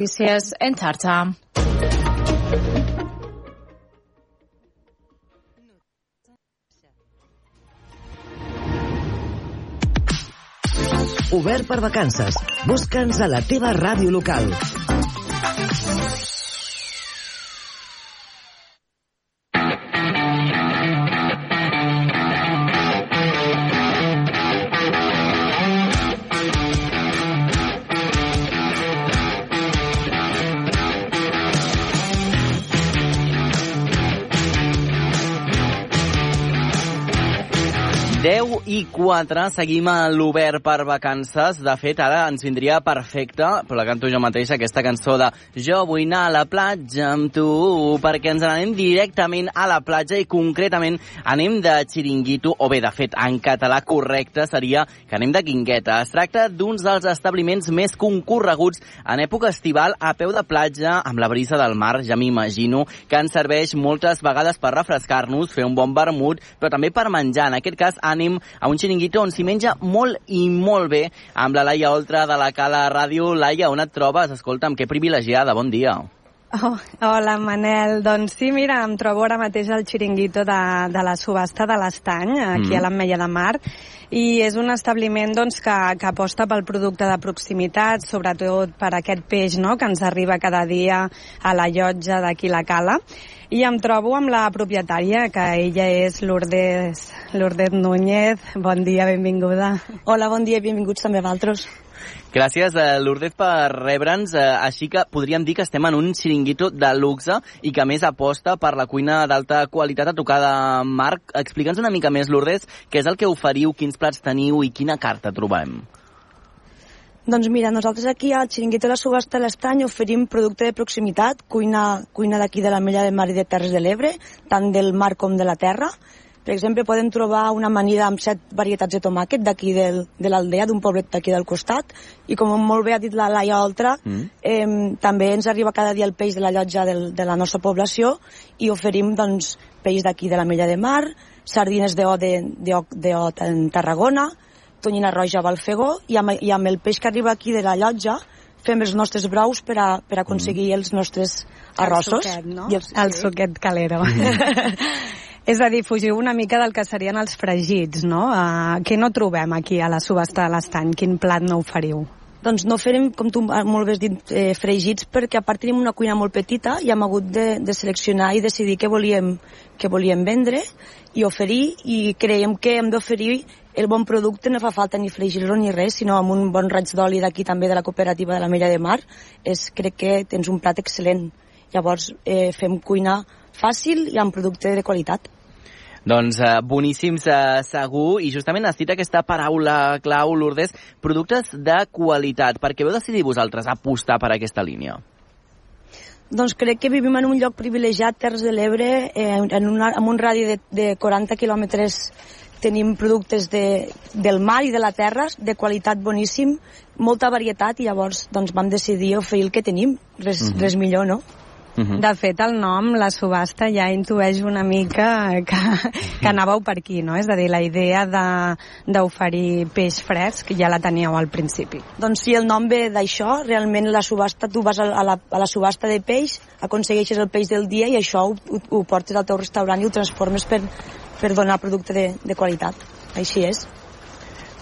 Notícies en xarxa. Obert per vacances. Busca'ns a la teva ràdio local. 4, seguim a l'Obert per vacances. De fet, ara ens vindria perfecte, però la canto jo mateix, aquesta cançó de Jo vull anar a la platja amb tu, perquè ens n'anem directament a la platja i concretament anem de xiringuito, o bé, de fet, en català correcte seria que anem de guingueta. Es tracta d'uns dels establiments més concorreguts en època estival a peu de platja, amb la brisa del mar, ja m'imagino, que ens serveix moltes vegades per refrescar-nos, fer un bon vermut, però també per menjar. En aquest cas, anem a un xiringuito on s'hi menja molt i molt bé amb la Laia Oltra de la Cala Ràdio. Laia, on et trobes? Escolta'm, que privilegiada, bon dia. Oh, hola, Manel. Doncs sí, mira, em trobo ara mateix al xiringuito de, de la subhasta de l'Estany, aquí mm. a l'Ametlla de Mar, i és un establiment doncs, que, que aposta pel producte de proximitat, sobretot per aquest peix no?, que ens arriba cada dia a la llotja d'aquí la Cala. I em trobo amb la propietària, que ella és Lourdes, Lourdes Núñez. Bon dia, benvinguda. Hola, bon dia, benvinguts també a vosaltres. Gràcies, eh, Lourdes, per rebre'ns. Eh, així que podríem dir que estem en un xiringuito de luxe i que més aposta per la cuina d'alta qualitat a tocar de Marc. Explica'ns una mica més, Lourdes, què és el que oferiu, quins plats teniu i quina carta trobem. Doncs mira, nosaltres aquí al Xiringuito de la Subhasta de l'Estany oferim producte de proximitat, cuina, cuina d'aquí de la Mella de Mar i de Terres de l'Ebre, tant del mar com de la terra, per exemple, podem trobar una amanida amb set varietats de tomàquet d'aquí de l'aldea, d'un poblet d'aquí del costat, i com molt bé ha dit la Laia Oltra, mm. eh, també ens arriba cada dia el peix de la llotja del, de la nostra població i oferim doncs, peix d'aquí de la Mella de Mar, sardines d'o de, de, de, de, en Tarragona, tonyina roja a Balfegó, i amb, i amb el peix que arriba aquí de la llotja fem els nostres brous per a, per a aconseguir mm. els nostres arrossos. El suquet, no? I el, el suquet calero. Mm. És a dir, fugiu una mica del que serien els fregits, no? Uh, què no trobem aquí a la subhasta de l'estany? Quin plat no oferiu? Doncs no farem, com tu molt bé has dit, eh, fregits, perquè a part tenim una cuina molt petita i hem hagut de, de seleccionar i decidir què volíem, què volíem vendre i oferir, i creiem que hem d'oferir el bon producte, no fa falta ni fregir-lo ni res, sinó amb un bon raig d'oli d'aquí també de la cooperativa de la Mella de Mar, és, crec que tens un plat excel·lent. Llavors eh, fem cuina fàcil i amb producte de qualitat. Doncs eh, boníssims eh, segur, i justament has dit aquesta paraula clau, Lourdes, productes de qualitat. Per què vau decidir vosaltres apostar per aquesta línia? Doncs crec que vivim en un lloc privilegiat, Terres de l'Ebre, eh, en, una, en un radi de, de 40 quilòmetres tenim productes de, del mar i de la terra de qualitat boníssim, molta varietat i llavors doncs, vam decidir oferir el que tenim, res, mm -hmm. res millor, no? Uh -huh. De fet, el nom, la subhasta, ja intueix una mica que, que anàveu per aquí, no? És a dir, la idea d'oferir peix fresc ja la teníeu al principi. Doncs sí, el nom ve d'això. Realment la subhasta, tu vas a la, a la subhasta de peix, aconsegueixes el peix del dia i això ho, ho, ho portes al teu restaurant i ho transformes per, per donar producte de, de qualitat. Així és.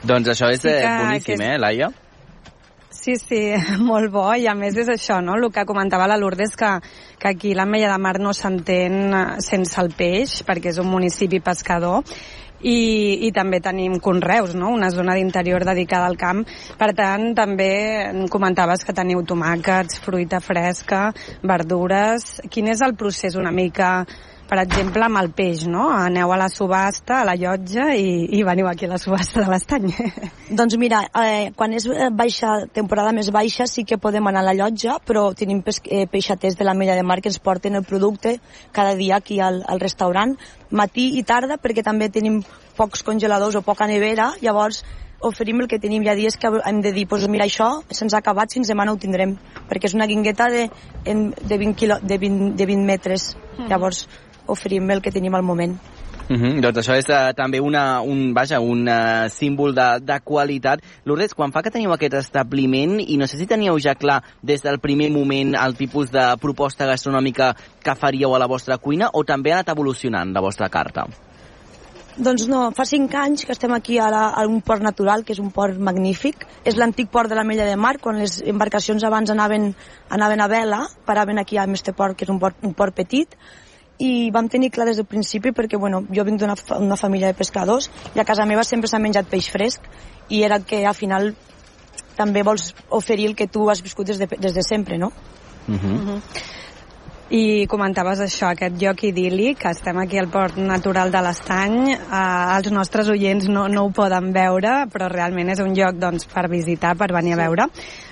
Doncs això és sí que, eh, boníssim, que... eh, Laia? Sí, sí, molt bo, i a més és això, no?, el que comentava la Lourdes, que, que aquí la Mella de Mar no s'entén eh, sense el peix, perquè és un municipi pescador, i, i també tenim conreus, no? una zona d'interior dedicada al camp. Per tant, també comentaves que teniu tomàquets, fruita fresca, verdures. Quin és el procés una mica per exemple, amb el peix, no? Aneu a la subhasta, a la llotja i, i veniu aquí a la subhasta de l'estany. Doncs mira, eh, quan és eh, baixa, temporada més baixa sí que podem anar a la llotja, però tenim pes, eh, peixaters de la Mella de Mar que ens porten el producte cada dia aquí al, al restaurant, matí i tarda, perquè també tenim pocs congeladors o poca nevera, llavors oferim el que tenim. Hi ha dies que hem de dir, pues, mira, això se'ns ha acabat, fins demà no ho tindrem, perquè és una guingueta de, de, 20, quilo, de, 20, de 20 metres. Mm. Llavors, oferim el que tenim al moment. Uh -huh. Doncs això és uh, també una, un, vaja, un uh, símbol de, de qualitat. Lourdes, quan fa que teniu aquest establiment, i no sé si teníeu ja clar des del primer moment el tipus de proposta gastronòmica que faríeu a la vostra cuina, o també ha anat evolucionant la vostra carta? Doncs no, fa cinc anys que estem aquí a, la, a un port natural, que és un port magnífic. És l'antic port de la Mella de Mar, quan les embarcacions abans anaven, anaven a vela, paraven aquí a este port, que és un port, un port petit, i vam tenir clar des del principi perquè bueno, jo vinc d'una una família de pescadors i a casa meva sempre s'ha menjat peix fresc i era que al final també vols oferir el que tu has viscut des de, des de sempre, no? Uh -huh. Uh -huh. I comentaves això, aquest lloc idíl·lic, que estem aquí al Port Natural de l'Estany, eh, els nostres oients no, no ho poden veure, però realment és un lloc doncs, per visitar, per venir sí. a veure.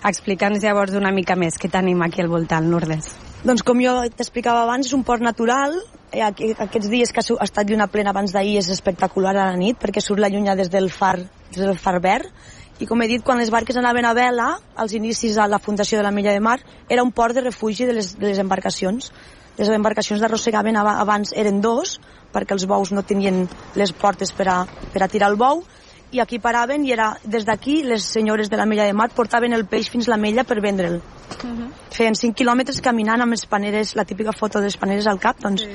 Explica'ns llavors una mica més què tenim aquí al voltant, Lourdes. Doncs com jo t'explicava abans, és un port natural, eh, aquests dies que ha estat lluna plena abans d'ahir és espectacular a la nit perquè surt la llunya des del far, des del far verd. I com he dit, quan les barques anaven a vela, als inicis a la fundació de la Milla de Mar, era un port de refugi de les, de les embarcacions. Les embarcacions d'arrossegaven abans eren dos, perquè els bous no tenien les portes per a, per a tirar el bou, i aquí paraven i era des d'aquí les senyores de la Mella de Mar portaven el peix fins a la Mella per vendre'l. Uh -huh. Feien 5 quilòmetres caminant amb les paneres, la típica foto de les paneres al cap, doncs sí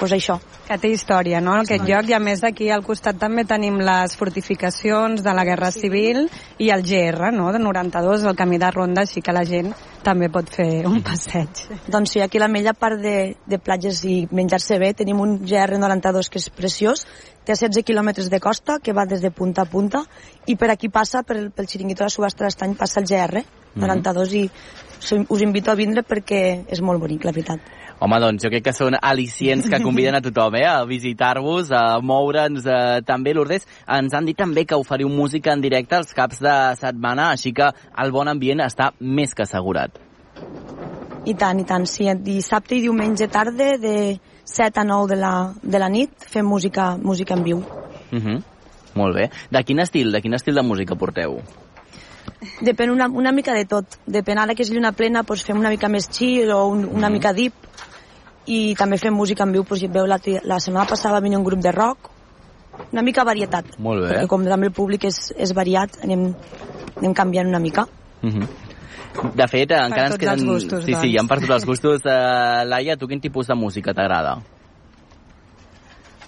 pues això. Que té història, no?, aquest sí. lloc, i a més d'aquí al costat també tenim les fortificacions de la Guerra sí. Civil i el GR, no?, de 92, el camí de ronda, així que la gent també pot fer un passeig. Doncs sí, aquí a la Mella, a part de, de platges i menjar-se bé, tenim un GR92 que és preciós, té 16 quilòmetres de costa, que va des de punta a punta, i per aquí passa, pel, pel xiringuito de subhasta d'estany, passa el GR 92 mm -hmm. i us invito a vindre perquè és molt bonic, la veritat. Home, doncs jo crec que són al·licients que conviden a tothom eh, a visitar-vos, a moure'ns eh, també. Lourdes, ens han dit també que oferiu música en directe els caps de setmana, així que el bon ambient està més que assegurat. I tant, i tant, sí. Dissabte i diumenge tarda de 7 a 9 de la, de la nit fem música, música en viu. Uh mhm. -huh. Molt bé. De quin estil, de quin estil de música porteu? Depèn una, una mica de tot. Depèn ara que és lluna plena, doncs fem una mica més chill o un, una mm. mica deep i també fem música en viu, doncs, veu la, la setmana passada va venir un grup de rock, una mica varietat. Molt bé. Perquè com també el públic és, és variat, anem, anem canviant una mica. Uh mhm. De fet, per encara ens queden... Gustos, sí, doncs. sí, hi ha per tots els gustos. Uh, Laia, tu quin tipus de música t'agrada?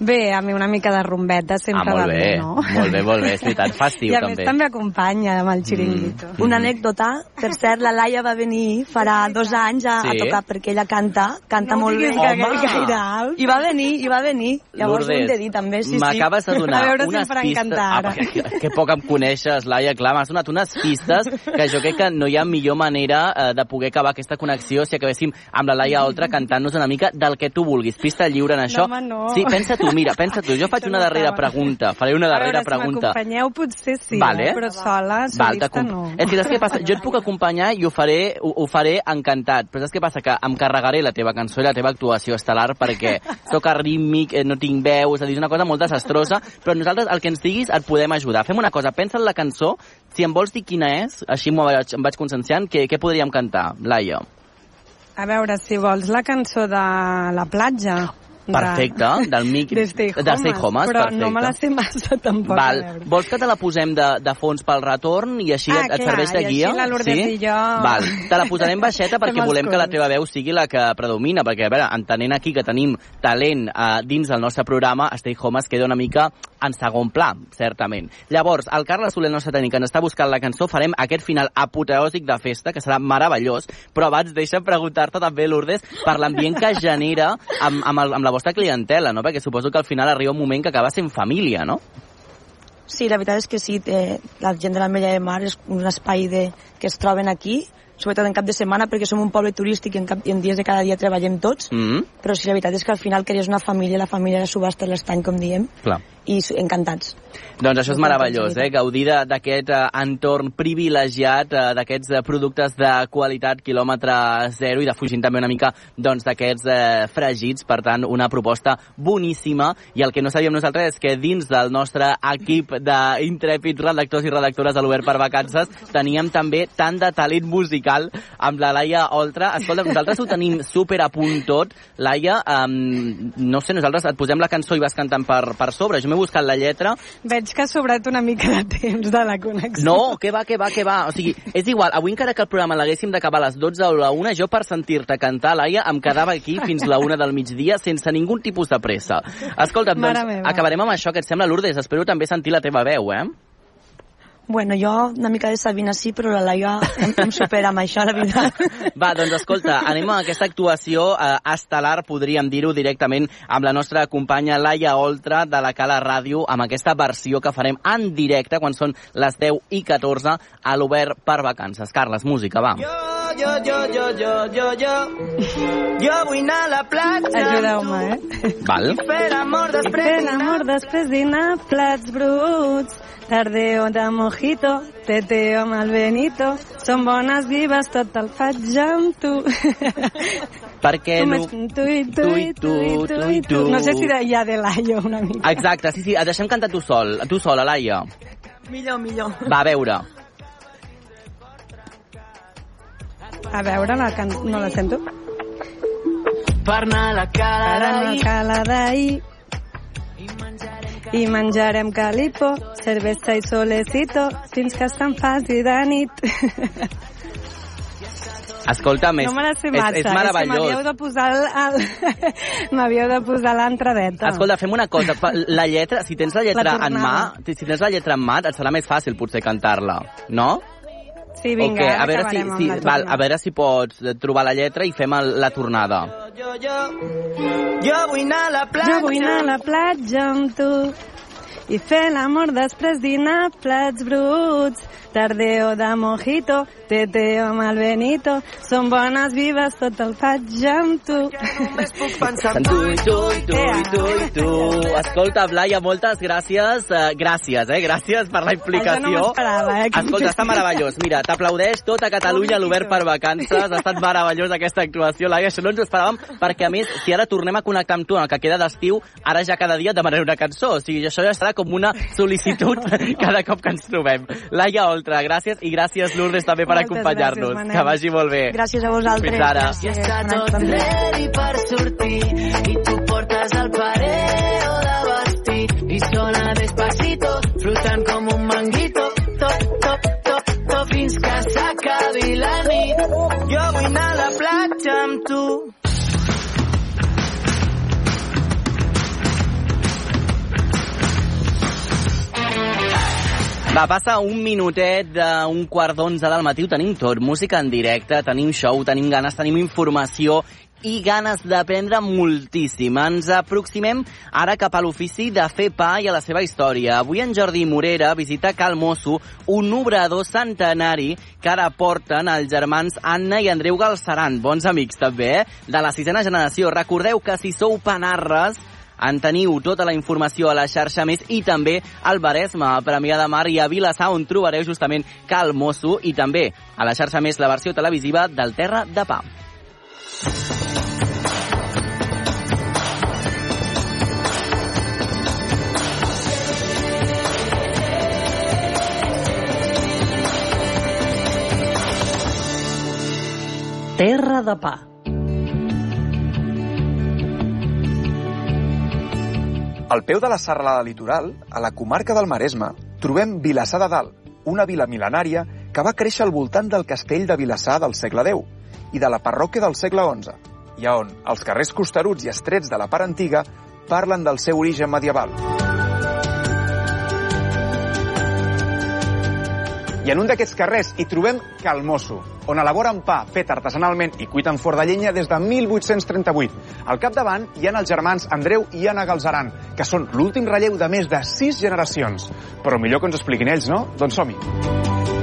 Bé, a mi una mica de rumbeta sempre ah, va bé, bé, no? Molt bé, molt bé, és veritat, fa estiu I a també. més també acompanya amb el xiringuito. Mm. Una anècdota, per cert, la Laia va venir farà dos anys a, sí. a tocar perquè ella canta, canta no molt bé. Home. Gaire alt. I va venir, i va venir. Llavors Lourdes, ho hem de dir també, sí, sí. M'acabes de donar a veure unes si pistes... Ah, que, que poc em coneixes, Laia, clar, m'has donat unes pistes que jo crec que no hi ha millor manera eh, de poder acabar aquesta connexió si acabéssim amb la Laia Oltra cantant-nos una mica del que tu vulguis. Pista lliure en això. No, home, no. Sí, pensa tu, mira, pensa tu, jo faig una darrera pregunta, faré una darrera a veure, pregunta. Si m'acompanyeu potser sí, vale. eh? però sola, Val, solista no. És que saps què passa? Jo et puc acompanyar i ho faré, ho, ho faré encantat, però saps què passa? Que em carregaré la teva cançó i la teva actuació estel·lar perquè sóc arrítmic, eh, no tinc veu, és a dir, és una cosa molt desastrosa, però nosaltres el que ens diguis et podem ajudar. Fem una cosa, pensa en la cançó, si em vols dir quina és, així m'ho vaig, em vaig conscienciant, què, què podríem cantar, Laia? A veure, si vols la cançó de la platja. Perfecte, del mic... De Stay Homes, de Stay Homes però perfecte. no me la sé massa tampoc. Val. Vols que te la posem de, de fons pel retorn i així ah, et, et clar, serveix de i guia? així la Lourdes sí? i jo... Val. Te la posarem baixeta perquè volem que la teva veu sigui la que predomina, perquè, a veure, entenent aquí que tenim talent uh, dins del nostre programa, Stay Home es queda una mica en segon pla, certament. Llavors, el Carles Soler, el nostre tècnic, ens està buscant la cançó, farem aquest final apoteòsic de festa, que serà meravellós, però abans deixa'm preguntar-te també, Lourdes, per l'ambient que genera amb, amb, el, amb la vostra clientela, no? Perquè suposo que al final arriba un moment que acaba sent família, no? Sí, la veritat és que sí, té, la gent de la Mella de Mar és un espai de, que es troben aquí, sobretot en cap de setmana, perquè som un poble turístic i en, cap, i en dies de cada dia treballem tots, Mm -hmm. però sí, la veritat és que al final crees una família, la família de subhasta l'estany, com diem, Clar. I encantats. Doncs això és meravellós, eh? gaudir de- d'aquest eh, entorn privilegiat, eh, d'aquests eh, productes de qualitat quilòmetre zero i defugint també una mica doncs, d'aquests eh, fregits. Per tant, una proposta boníssima. I el que no sabíem nosaltres és que dins del nostre equip d'intrèpids redactors i redactores de l'Obert per Vacances teníem també tant de talent musical amb la Laia Oltra. Escolta, nosaltres ho tenim super a punt tot. Laia, um, no sé, nosaltres et posem la cançó i vas cantant per, per sobre. Jo m'he buscat la lletra Veig que ha sobrat una mica de temps de la connexió. no, que va, que va, que va. O sigui, és igual, avui encara que el programa l'haguéssim d'acabar a les 12 o la 1, jo per sentir-te cantar, Laia, em quedava aquí fins la 1 del migdia sense ningú tipus de pressa. Escolta'm, doncs, acabarem amb això, que et sembla, Lourdes. Espero també sentir la teva veu, eh? Bueno, jo una mica de Sabina sí, però la Laia em, em supera amb això, la veritat. Va, doncs escolta, anem a aquesta actuació eh, estel·lar, podríem dir-ho directament, amb la nostra companya Laia Oltra de la Cala Ràdio, amb aquesta versió que farem en directe quan són les 10 i 14 a l'Obert per Vacances. Carles, música, va. Jo, jo, jo, jo, jo, jo, jo. Jo vull anar a la platja Ajudeu-me, eh? Val? i fer l'amor I després fer l'amor després dinar, plats bruts, tardeo de mojito, teteo amb el Benito, són bones vives, tot el faig amb tu. Perquè Tu, no... tu, i tu, i tu, i tu, i tu. No sé si de, ja de l'Aio una mica. Exacte, sí, sí, et deixem cantar tu sol, tu sola, Laia. Millor, millor. Va, a veure. A veure, la can... no la sento. Per anar a la cala Ara no d'ahir cala d'ahir i menjarem calipo, cervesa i solecito, fins que se'n faci de nit. Escolta'm, és, no me la sé massa, és és que m'havíeu meravellós. de posar el, el... m'havíeu de posar l'entradeta. Escolta, fem una cosa. La lletra, si tens la lletra La en mà, si tens la lletra en mà, et serà més fàcil potser cantar-la, no? Sí, vinga, O què? ara a veure si, si, val, a veure si pots trobar la lletra i fem el, la tornada. Jo, jo, jo vull anar a la platja Jo vull anar a la platja amb tu i fer l'amor després dinar plats bruts. Tardeo de mojito, teteo amb el Benito, són bones vives, tot el faig amb tu. Només puc pensar En tu, i tu, i tu, i tu, i tu. Escolta, Laia, moltes gràcies. eh, gràcies, eh? Gràcies per la implicació. Això no m'esperava, eh, que Escolta, està meravellós. Mira, t'aplaudeix tota Catalunya a l'Obert per Vacances. Ha estat meravellós aquesta actuació, Laia. Això no ens ho esperàvem, perquè a més, si ara tornem a connectar amb tu en el que queda d'estiu, ara ja cada dia et demanaré una cançó. O sigui, això ja serà com una sol·licitud cada cop que ens trobem. Laia Oltra, gràcies, i gràcies, Lourdes, també per acompanyar-nos. gràcies. Que vagi molt bé. Gràcies a vosaltres. Fins ara. Ja està tot ready per sortir i tu portes el pareo de vestit i sona despacito flotant com un manguito top, top, top, top fins que s'acabi la nit jo vull anar a la platja amb tu Va, passa un minutet d'un quart d'onze del matí, ho tenim tot, música en directe, tenim show, tenim ganes, tenim informació i ganes d'aprendre moltíssim. Ens aproximem ara cap a l'ofici de fer pa i a la seva història. Avui en Jordi Morera visita Cal Mosso, un obrador centenari que ara porten els germans Anna i Andreu Galceran, bons amics també, eh? de la sisena generació. Recordeu que si sou panarres, en teniu tota la informació a la xarxa més i també al Baresme, a Premià de Mar i a Vilassar, on trobareu justament Cal Mosso i també a la xarxa més la versió televisiva del Terra de Pa. Terra de pa. Al peu de la serralada litoral, a la comarca del Maresme, trobem Vilassar de Dalt, una vila mil·lenària que va créixer al voltant del castell de Vilassar del segle X i de la parròquia del segle XI, i a on els carrers costeruts i estrets de la part antiga parlen del seu origen medieval. I en un d'aquests carrers hi trobem Calmosso, on elaboren pa fet artesanalment i cuit en forn de llenya des de 1838. Al capdavant hi ha els germans Andreu i Anna Galzeran, que són l'últim relleu de més de sis generacions. Però millor que ens expliquin ells, no? Doncs som-hi.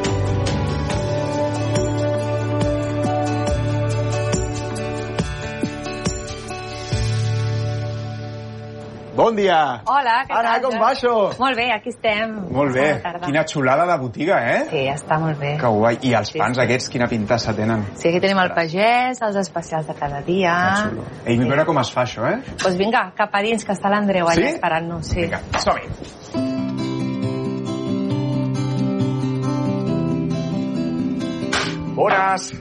Bon dia. Hola, què Anna, tal? com va això? Molt bé, aquí estem. Molt bé. Quina xulada de botiga, eh? Sí, està molt bé. Que guai. I els Sí, pans sí. aquests, quina pintassa tenen. Sí, aquí tenim el pagès, els especials de cada dia. Ei, vull veure com es fa això, eh? Doncs pues vinga, cap a dins, que està l'Andreu allà Sí? esperant-nos. Sí. Vinga, som-hi. Bones!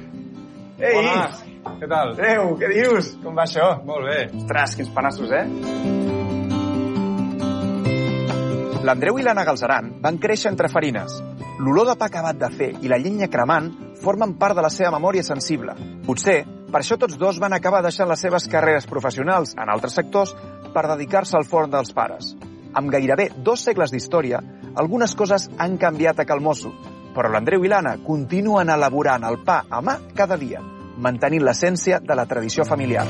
Ei! Bones. Què tal? Adéu, què dius? Com va això? Molt bé. Ostres, quins panassos, eh? L'Andreu i l'Anna Galzeran van créixer entre farines. L'olor de pa acabat de fer i la llenya cremant formen part de la seva memòria sensible. Potser, per això tots dos van acabar deixant les seves carreres professionals en altres sectors per dedicar-se al forn dels pares. Amb gairebé dos segles d'història, algunes coses han canviat a Calmosso, però l'Andreu i l'Anna continuen elaborant el pa a mà cada dia, mantenint l'essència de la tradició familiar.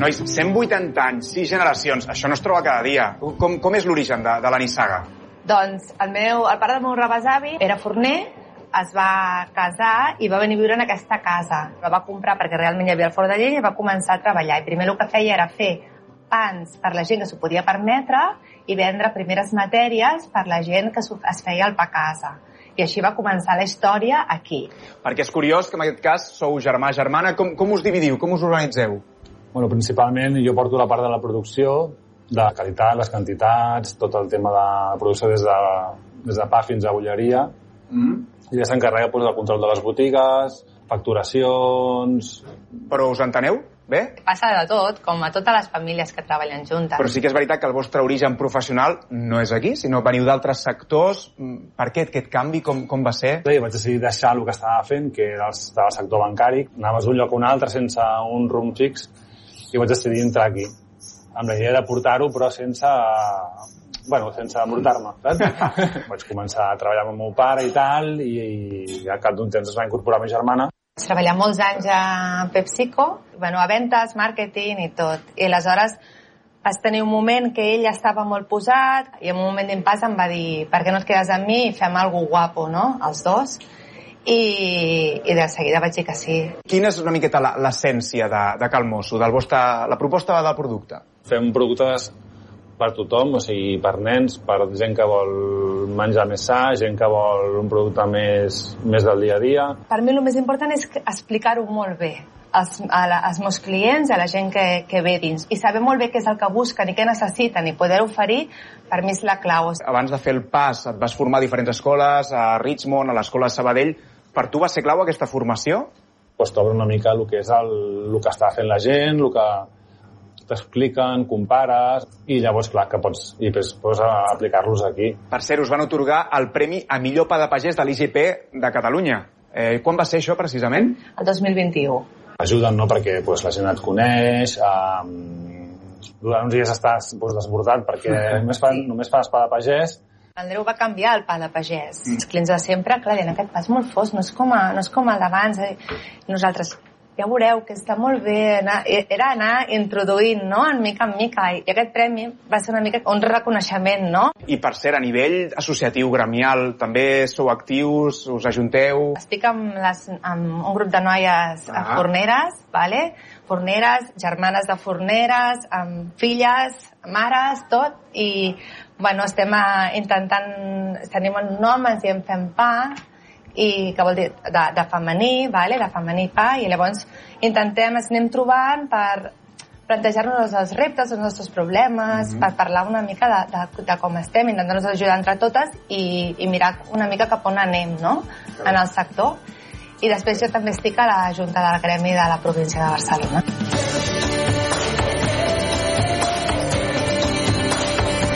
Nois, 180 anys, 6 generacions, això no es troba cada dia. Com, com és l'origen de, de la nissaga? Doncs el, meu, el pare del meu rebesavi era forner, es va casar i va venir a viure en aquesta casa. La va comprar perquè realment hi havia el forn de llenya i va començar a treballar. I primer el que feia era fer pans per la gent que s'ho podia permetre i vendre primeres matèries per la gent que es feia al pa a casa. I així va començar la història aquí. Perquè és curiós que en aquest cas sou germà-germana. Com, com us dividiu? Com us organitzeu? Bueno, principalment jo porto la part de la producció, de la qualitat, les quantitats, tot el tema de producció des de, des de pa fins a bolleria. Mm. I ja s'encarrega doncs, del control de les botigues, facturacions... Però us enteneu? Bé? Passa de tot, com a totes les famílies que treballen juntes. Però sí que és veritat que el vostre origen professional no és aquí, sinó veniu d'altres sectors. Mm, Per què aquest canvi? Com, com va ser? Sí, vaig decidir deixar el que estava fent, que era el, del sector bancari. Anaves d'un lloc a un altre sense un rumb fix i vaig decidir entrar aquí amb la idea de portar-ho, però sense bueno, sense embrutar-me, saps? vaig començar a treballar amb el meu pare i tal, i, i al cap d'un temps es va incorporar ma germana. Vaig treballar molts anys a PepsiCo, bueno, a ventes, màrqueting i tot. I aleshores vas tenir un moment que ell estava molt posat i en un moment d'impàs em va dir per què no et quedes amb mi i fem alguna guapo, no?, els dos. I, i de seguida vaig dir que sí. Quina és una miqueta la- l'essència de, de Calmosso, del vostre, la proposta del producte? Fem productes per tothom, o sigui, per nens, per gent que vol menjar més sa, gent que vol un producte més, més del dia a dia. Per mi el més important és explicar-ho molt bé als, a la, als meus clients, a la gent que, que ve dins, i saber molt bé què és el que busquen i què necessiten i poder oferir, per mi és la clau. Abans de fer el pas, et vas formar a diferents escoles, a Richmond, a l'escola de Sabadell. Per tu va ser clau aquesta formació? pues, t'obre una mica el que és el, el que està fent la gent, el que t'expliquen, compares, i llavors, clar, que pots, i pues, pots a- aplicar-los aquí. Per cert, us van otorgar el Premi a millor pa de pagès de l'IGP de Catalunya. Eh, quan va ser això, precisament? El 2021. Ajuden, no?, perquè pues, la gent et coneix, um, durant uns dies estàs pues, desbordat perquè només fan, només fan pa de pagès, L'Andreu va canviar el pa de pagès. Els clients de sempre, clar, deien, aquest pa és molt fos, no és com, a, no és com el d'abans. Eh? Nosaltres, ja veureu que està molt bé. Anar, era anar introduint, no?, en mica en mica. I aquest premi va ser una mica un reconeixement, no? I per cert, a nivell associatiu, gremial, també sou actius, us ajunteu... Estic amb, les, amb un grup de noies ah. forneres, vale? forneres, germanes de forneres, amb filles, mares, tot, i bueno, estem eh, intentant, tenim un nom, ens diem fem pa, i que vol dir de, de femení, vale? de femení pa, i llavors intentem, ens anem trobant per plantejar-nos els reptes, els nostres problemes, per parlar una mica de, de, de com estem, intentar-nos ajudar entre totes i, i mirar una mica cap on anem, no?, en el sector. I després jo també estic a la Junta del Gremi de la província de Barcelona.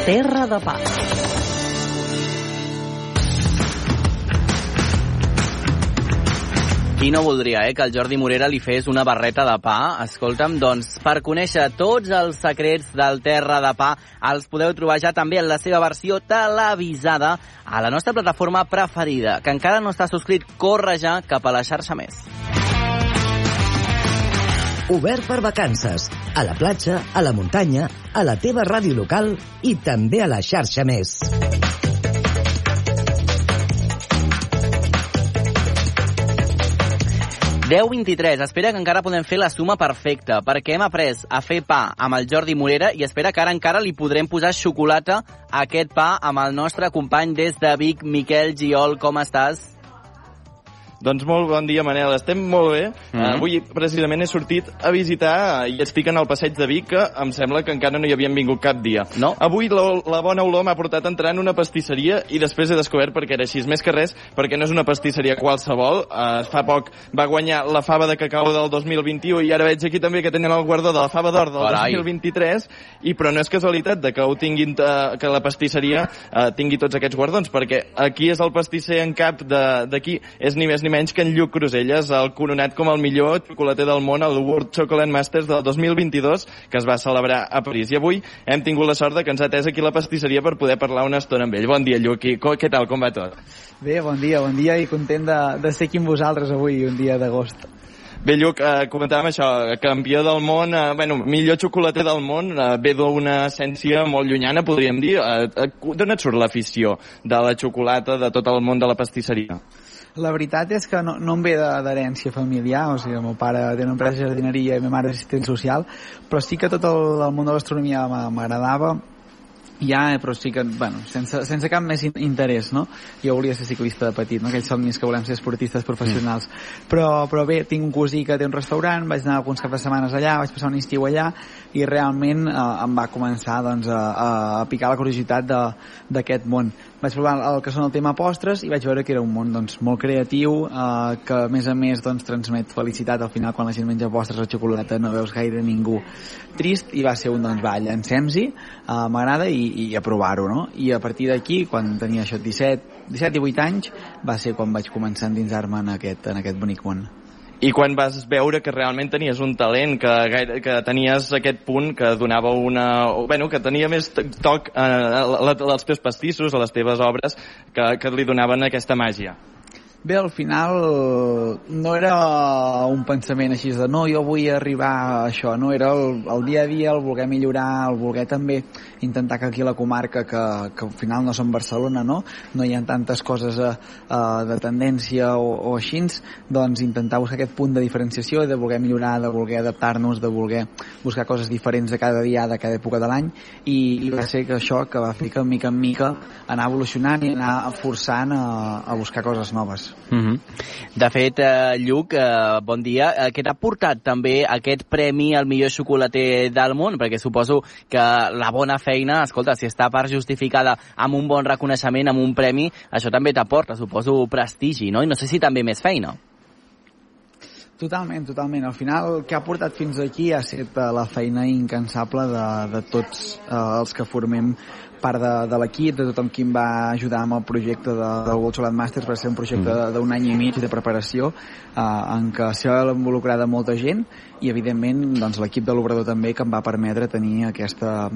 Terra de pa. Qui no voldria, eh, que el Jordi Morera li fes una barreta de pa? Escolta'm, doncs, per conèixer tots els secrets del Terra de Pa, els podeu trobar ja també en la seva versió televisada a la nostra plataforma preferida. Que encara no està subscrit, corre ja cap a la xarxa més. Obert per vacances. A la platja, a la muntanya, a la teva ràdio local i també a la xarxa més. 10-23. Espera que encara podem fer la suma perfecta, perquè hem après a fer pa amb el Jordi Morera i espera que ara encara li podrem posar xocolata a aquest pa amb el nostre company des de Vic, Miquel Giol. Com estàs? Doncs molt bon dia, Manel. Estem molt bé. Mm -hmm. Avui, precisament, he sortit a visitar i estic en el passeig de Vic, que em sembla que encara no hi havien vingut cap dia. No? Avui la, la bona olor m'ha portat a entrar en una pastisseria i després he descobert perquè era així. Més que res, perquè no és una pastisseria qualsevol. Uh, fa poc va guanyar la fava de cacau del 2021 i ara veig aquí també que tenen el guardó de la fava d'or del Carai. 2023 i però no és casualitat de que ho tinguin uh, que la pastisseria uh, tingui tots aquests guardons perquè aquí és el pastisser en cap de- d'aquí és ni més ni menys que en Lluc Cruselles el coronat com el millor xocolater del món al World Chocolate Masters del 2022 que es va celebrar a París i avui hem tingut la sort de que ens ha atès aquí la pastisseria per poder parlar una estona amb ell bon dia Lluc, i què tal, com va tot? Bé, bon dia, bon dia i content de, de ser aquí amb vosaltres avui, un dia d'agost. Bé, Lluc, eh, comentàvem això, campió del món, eh, bueno, millor xocolater del món, eh, ve d'una essència molt llunyana, podríem dir. Eh, eh, D'on et surt l'afició de la xocolata, de tot el món de la pastisseria? La veritat és que no, no em ve d'herència familiar, o sigui, el meu pare té una empresa de jardineria i ma mare és assistent social, però sí que tot el, el món de l'astronomia m'a- m'agradava, ja, però sí que, bueno, sense, sense cap més in- interès, no? Jo volia ser ciclista de petit, no? Aquells somnis que volem ser esportistes professionals. Mm. Però, però bé, tinc un cosí que té un restaurant, vaig anar alguns caps de setmanes allà, vaig passar un estiu allà, i realment eh, em va començar doncs, a, a picar la curiositat d'aquest món. Vaig provar el que són el tema postres i vaig veure que era un món doncs, molt creatiu, eh, que a més a més doncs, transmet felicitat al final quan la gent menja postres o xocolata no veus gaire ningú trist i va ser un doncs va, llancem-s'hi, eh, m'agrada i, i a provar-ho, no? I a partir d'aquí, quan tenia això 17, 17 18 anys, va ser quan vaig començar a endinsar-me en aquest, en aquest bonic món. I quan vas veure que realment tenies un talent, que, gaire, que tenies aquest punt que donava una... Bueno, que tenia més toc eh, als teus pastissos, a les teves obres, que, que li donaven aquesta màgia. Bé, al final no era un pensament així de no, jo vull arribar a això, no, era el, el dia a dia, el voler millorar, el voler també intentar que aquí a la comarca, que, que al final no som Barcelona, no, no hi ha tantes coses eh, eh, de tendència o, o així, doncs intentar buscar aquest punt de diferenciació, de voler millorar, de voler adaptar-nos, de voler buscar coses diferents de cada dia, de cada època de l'any, i, i va ser que això que va fer que mica en mica anar evolucionant i anar forçant a, a buscar coses noves. Mm -hmm. De fet, eh, Lluc, eh, bon dia. Eh, què t'ha portat també aquest premi al millor xocolater del món? Perquè suposo que la bona feina, escolta, si està per justificada amb un bon reconeixement, amb un premi, això també t'aporta, suposo, prestigi, no? I no sé si també més feina. Totalment, totalment. Al final el que ha portat fins aquí ha estat eh, la feina incansable de, de tots eh, els que formem part de, de l'equip, de tothom qui em va ajudar amb el projecte de, del World Masters, va ser un projecte mm. d'un any i mig de preparació eh, en què s'hi va involucrar de molta gent i evidentment doncs, l'equip de l'obrador també que em va permetre tenir aquesta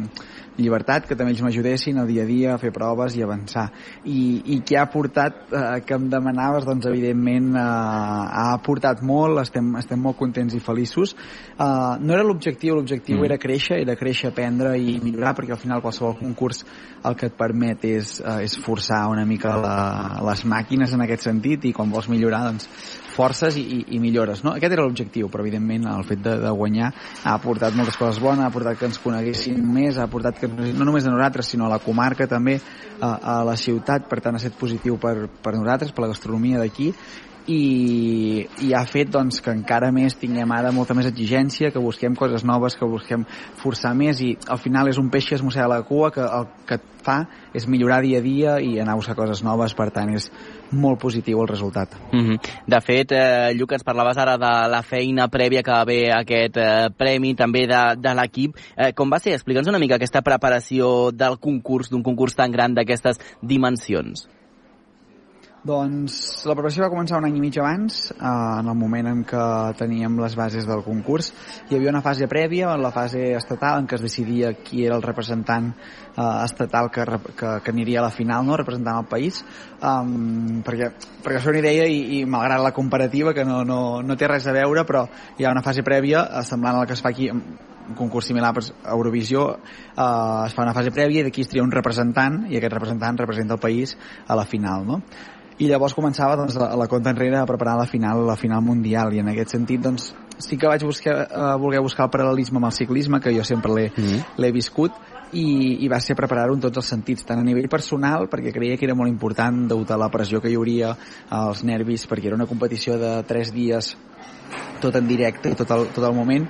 llibertat, que també ells m'ajudessin el dia a dia a fer proves i avançar i, i què ha portat eh, que em demanaves doncs evidentment eh, ha aportat molt, estem, estem molt contents i feliços eh, no era l'objectiu, l'objectiu Mm. era créixer era créixer, aprendre i millorar perquè al final qualsevol concurs el que et permet és, eh, és forçar una mica la, les màquines en aquest sentit i quan vols millorar doncs forces i, i, i millores. No? Aquest era l'objectiu, però evidentment el fet de, de guanyar ha aportat moltes coses bones, ha aportat que ens coneguessin més, ha aportat que no només a nosaltres, sinó a la comarca també, a, a la ciutat, per tant ha estat positiu per, per nosaltres, per la gastronomia d'aquí, i, i ha fet doncs, que encara més tinguem ara molta més exigència, que busquem coses noves, que busquem forçar més i al final és un peix que es mossega la cua que el que fa és millorar dia a dia i anar a buscar coses noves, per tant és molt positiu el resultat. Mm -hmm. De fet, eh, Lluc, ens parlaves ara de la feina prèvia que va haver aquest eh, premi, també de, de l'equip. Eh, com va ser? Explica'ns una mica aquesta preparació del concurs, d'un concurs tan gran d'aquestes dimensions. Doncs la preparació va començar un any i mig abans, eh, en el moment en què teníem les bases del concurs. Hi havia una fase prèvia, la fase estatal, en què es decidia qui era el representant eh, estatal que, que, que aniria a la final, no? representant el país, um, perquè, perquè això una idea i, i malgrat la comparativa, que no, no, no té res a veure, però hi ha una fase prèvia eh, semblant a la que es fa aquí un concurs similar a Eurovisió eh, es fa una fase prèvia i d'aquí es tria un representant i aquest representant representa el país a la final no? I llavors començava doncs, a la compta enrere a preparar la final, la final mundial i en aquest sentit doncs, sí que vaig buscar, uh, voler buscar el paral·lelisme amb el ciclisme que jo sempre l'he mm -hmm. viscut i, i va ser preparar-ho en tots els sentits, tant a nivell personal, perquè creia que era molt important degut a la pressió que hi hauria als nervis, perquè era una competició de 3 dies tot en directe, tot el, tot el moment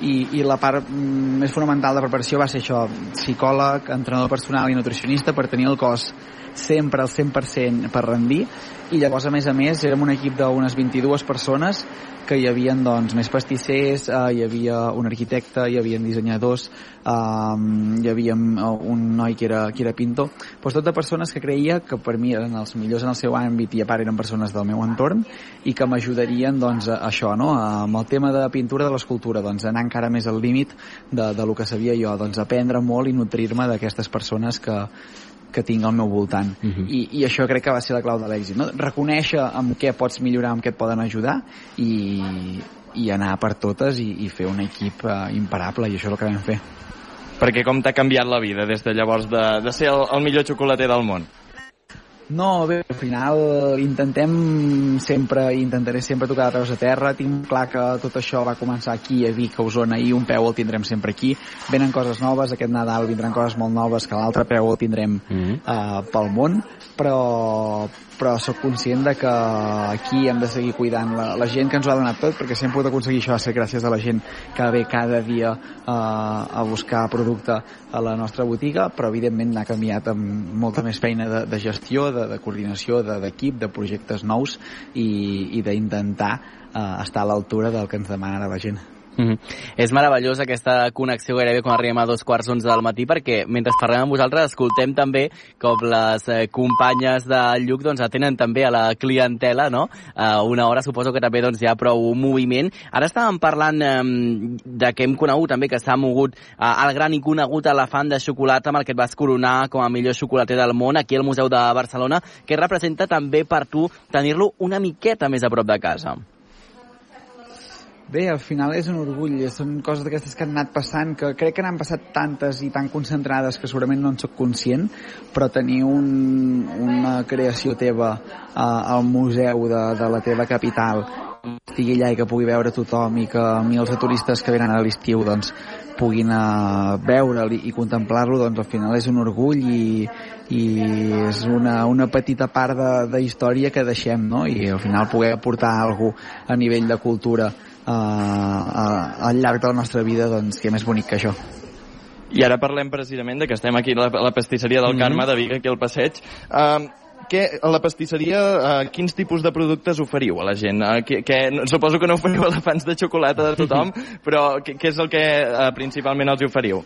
i, i la part mm, més fonamental de preparació va ser això, psicòleg, entrenador personal i nutricionista per tenir el cos sempre al 100% per rendir i llavors a més a més érem un equip d'unes 22 persones que hi havia doncs, més pastissers, eh, hi havia un arquitecte, hi havia dissenyadors, eh, hi havia un noi que era, que era pintor, doncs tot de persones que creia que per mi eren els millors en el seu àmbit i a part eren persones del meu entorn i que m'ajudarien doncs, a això, no? amb el tema de pintura de l'escultura, doncs, anar encara més al límit de, de lo que sabia jo, doncs, aprendre molt i nutrir-me d'aquestes persones que, que tinc al meu voltant. Uh -huh. I, I això crec que va ser la clau de l'èxit. No? Reconèixer amb què pots millorar, amb què et poden ajudar i, i anar per totes i, i fer un equip uh, imparable, i això és el que vam fer. Perquè com t'ha canviat la vida des de llavors de, de ser el, el millor xocolater del món? No, bé, al final intentem sempre, intentaré sempre tocar de peus a terra. Tinc clar que tot això va començar aquí a Vic, a Osona, i un peu el tindrem sempre aquí. Venen coses noves, aquest Nadal vindran coses molt noves, que l'altre peu el tindrem mm -hmm. uh, pel món, però, però sóc conscient de que aquí hem de seguir cuidant la, la gent que ens ho ha donat tot, perquè si hem pogut aconseguir això ser gràcies a la gent que ve cada dia uh, a buscar producte a la nostra botiga, però evidentment ha canviat amb molta més feina de, de gestió, de, de coordinació, d'equip, de, de projectes nous i, i d'intentar uh, estar a l'altura del que ens demana la gent. Mm -hmm. És meravellós aquesta connexió gairebé quan arribem a dos quarts onze del matí perquè mentre parlem amb vosaltres escoltem també com les eh, companyes de Lluc doncs, atenen també a la clientela, no? A una hora suposo que també doncs, hi ha prou moviment. Ara estàvem parlant eh, de que hem conegut també que s'ha mogut eh, el gran i conegut elefant de xocolata amb el que et vas coronar com a millor xocolater del món aquí al Museu de Barcelona, que representa també per tu tenir-lo una miqueta més a prop de casa. Bé, al final és un orgull, són coses d'aquestes que han anat passant, que crec que n'han passat tantes i tan concentrades que segurament no en sóc conscient, però tenir un, una creació teva uh, al museu de, de la teva capital estigui allà i que pugui veure tothom i que a mi els turistes que venen a l'estiu doncs, puguin uh, veure'l i, i contemplar-lo, doncs al final és un orgull i, i és una, una petita part de, de història que deixem, no? I al final poder aportar alguna a nivell de cultura uh, al llarg de la nostra vida, doncs, què més bonic que això. I ara parlem precisament de que estem aquí a la, a la pastisseria del mm -hmm. Carme de Vic, aquí al passeig. Uh, què, a la pastisseria, uh, quins tipus de productes oferiu a la gent? Uh, que, que, suposo que no oferiu elefants de xocolata de tothom, però què, què és el que uh, principalment els oferiu?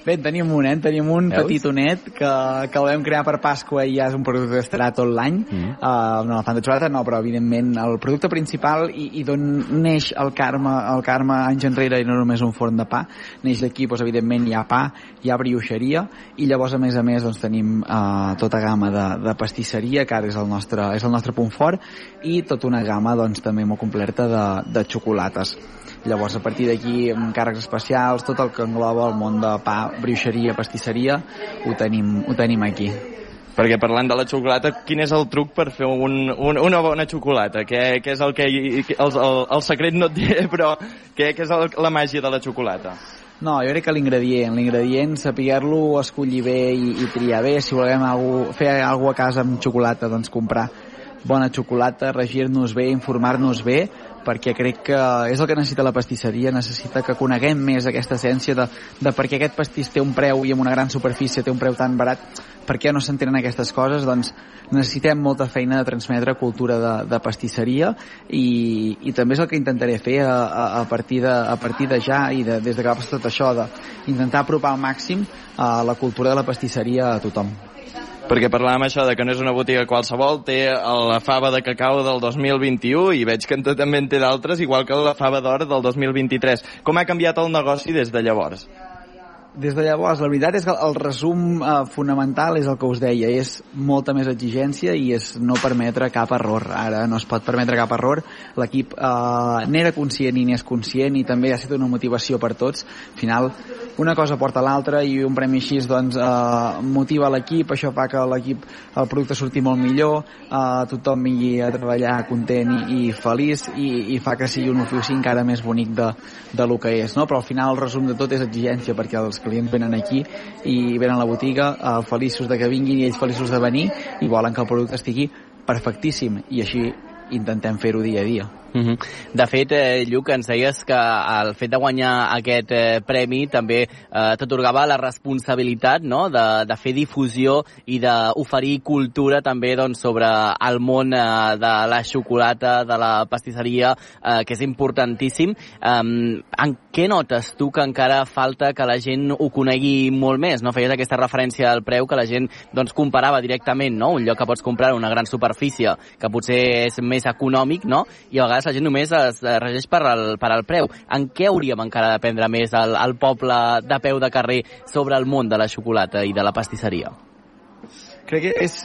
Bé, en tenim un, eh? En tenim un Veus? petitonet que, que el vam crear per Pasqua i ja és un producte que estarà tot l'any. Mm. Uh, no, fan de xocolata no, però evidentment el producte principal i, i d'on neix el Carme, el Carme anys enrere i no només un forn de pa, neix d'aquí, doncs, evidentment hi ha pa, hi ha brioixeria i llavors a més a més doncs, tenim uh, tota gamma de, de pastisseria que ara és el nostre, és el nostre punt fort i tota una gamma doncs, també molt completa de, de xocolates. Llavors, a partir d'aquí, amb càrrecs especials, tot el que engloba el món de pa, brioixeria, pastisseria, ho tenim, ho tenim aquí. Perquè parlant de la xocolata, quin és el truc per fer un, un, una bona xocolata? Què, què és el que... El, el, el secret no et diré, però què, què és el, la màgia de la xocolata? No, jo crec que l'ingredient, l'ingredient, saber-lo escollir bé i, i triar bé, si volem algú, fer alguna a casa amb xocolata, doncs comprar bona xocolata, regir-nos bé, informar-nos bé, perquè crec que és el que necessita la pastisseria, necessita que coneguem més aquesta essència de, de per què aquest pastís té un preu i amb una gran superfície té un preu tan barat, per què no s'entenen aquestes coses, doncs necessitem molta feina de transmetre cultura de, de pastisseria i, i també és el que intentaré fer a, a, a, partir, de, a partir de ja i de, des de que va passar tot això, d'intentar apropar al màxim a la cultura de la pastisseria a tothom perquè parlàvem això de que no és una botiga qualsevol, té la fava de cacau del 2021 i veig que en també en té d'altres, igual que la fava d'or del 2023. Com ha canviat el negoci des de llavors? Des de llavors, la veritat és que el resum eh, fonamental és el que us deia, és molta més exigència i és no permetre cap error. Ara no es pot permetre cap error. L'equip eh, n'era conscient i n'és conscient i també ha estat una motivació per tots. Al final, una cosa porta l'altra i un premi així doncs, eh, motiva l'equip, això fa que l'equip, el producte surti molt millor, eh, tothom vingui a treballar content i, i feliç i, i fa que sigui un ofici encara més bonic de, de lo que és, no? però al final el resum de tot és exigència perquè els clients venen aquí i venen a la botiga eh, feliços de que vinguin i ells feliços de venir i volen que el producte estigui perfectíssim i així intentem fer-ho dia a dia. Mm -hmm. De fet, eh, Lluc, ens deies que el fet de guanyar aquest eh, premi també eh, t'atorgava la responsabilitat no? de, de fer difusió i d'oferir cultura també doncs, sobre el món eh, de la xocolata, de la pastisseria, eh, que és importantíssim. Eh, en què notes tu que encara falta que la gent ho conegui molt més? No Feies aquesta referència al preu que la gent doncs, comparava directament, no? un lloc que pots comprar una gran superfície, que potser és més econòmic, no? i a vegades vegades la gent només es regeix per al, per al preu. En què hauríem encara d'aprendre més al, al poble de peu de carrer sobre el món de la xocolata i de la pastisseria? Crec que és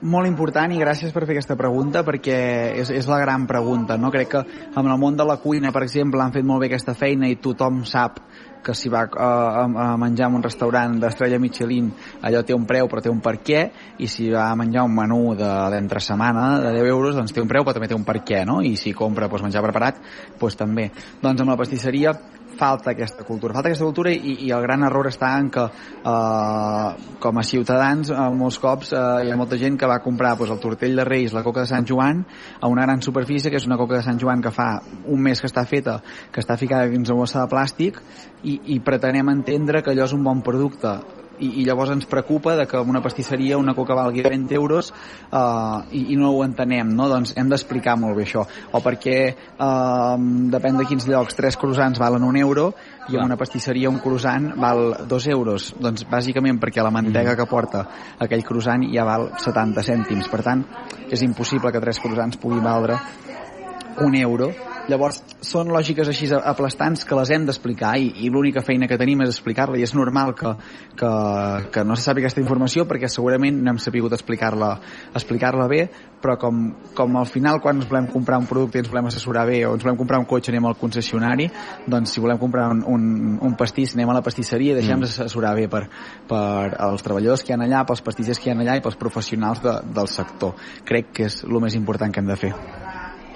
molt important i gràcies per fer aquesta pregunta perquè és, és la gran pregunta no? crec que en el món de la cuina per exemple han fet molt bé aquesta feina i tothom sap que si va a, a menjar en un restaurant d'estrella Michelin allò té un preu però té un per què i si va a menjar un menú d'entre setmana de 10 euros doncs té un preu però també té un per què no? i si compra doncs, menjar preparat doncs també doncs amb la pastisseria falta aquesta cultura. Falta aquesta cultura i, i el gran error està en que eh, com a ciutadans eh, molts cops eh, hi ha molta gent que va comprar pues, el tortell de Reis, la coca de Sant Joan a una gran superfície que és una coca de Sant Joan que fa un mes que està feta, que està ficada dins una bossa de plàstic i, i pretenem entendre que allò és un bon producte i, i llavors ens preocupa de que una pastisseria una coca valgui 20 euros uh, i, i no ho entenem, no? doncs hem d'explicar molt bé això, o perquè uh, depèn de quins llocs, tres croissants valen un euro i en una pastisseria un croissant val dos euros, doncs bàsicament perquè la mantega que porta aquell croissant ja val 70 cèntims, per tant és impossible que tres croissants puguin valdre un euro Llavors, són lògiques així aplastants que les hem d'explicar i, i l'única feina que tenim és explicar-la i és normal que, que, que no se sàpiga aquesta informació perquè segurament no hem sabut explicar-la explicar bé, però com, com al final quan ens volem comprar un producte i ens volem assessorar bé o ens volem comprar un cotxe anem al concessionari, doncs si volem comprar un, un, un pastís anem a la pastisseria i deixem mm. assessorar bé per, per els treballadors que hi ha allà, pels pastissers que hi ha allà i pels professionals de, del sector. Crec que és el més important que hem de fer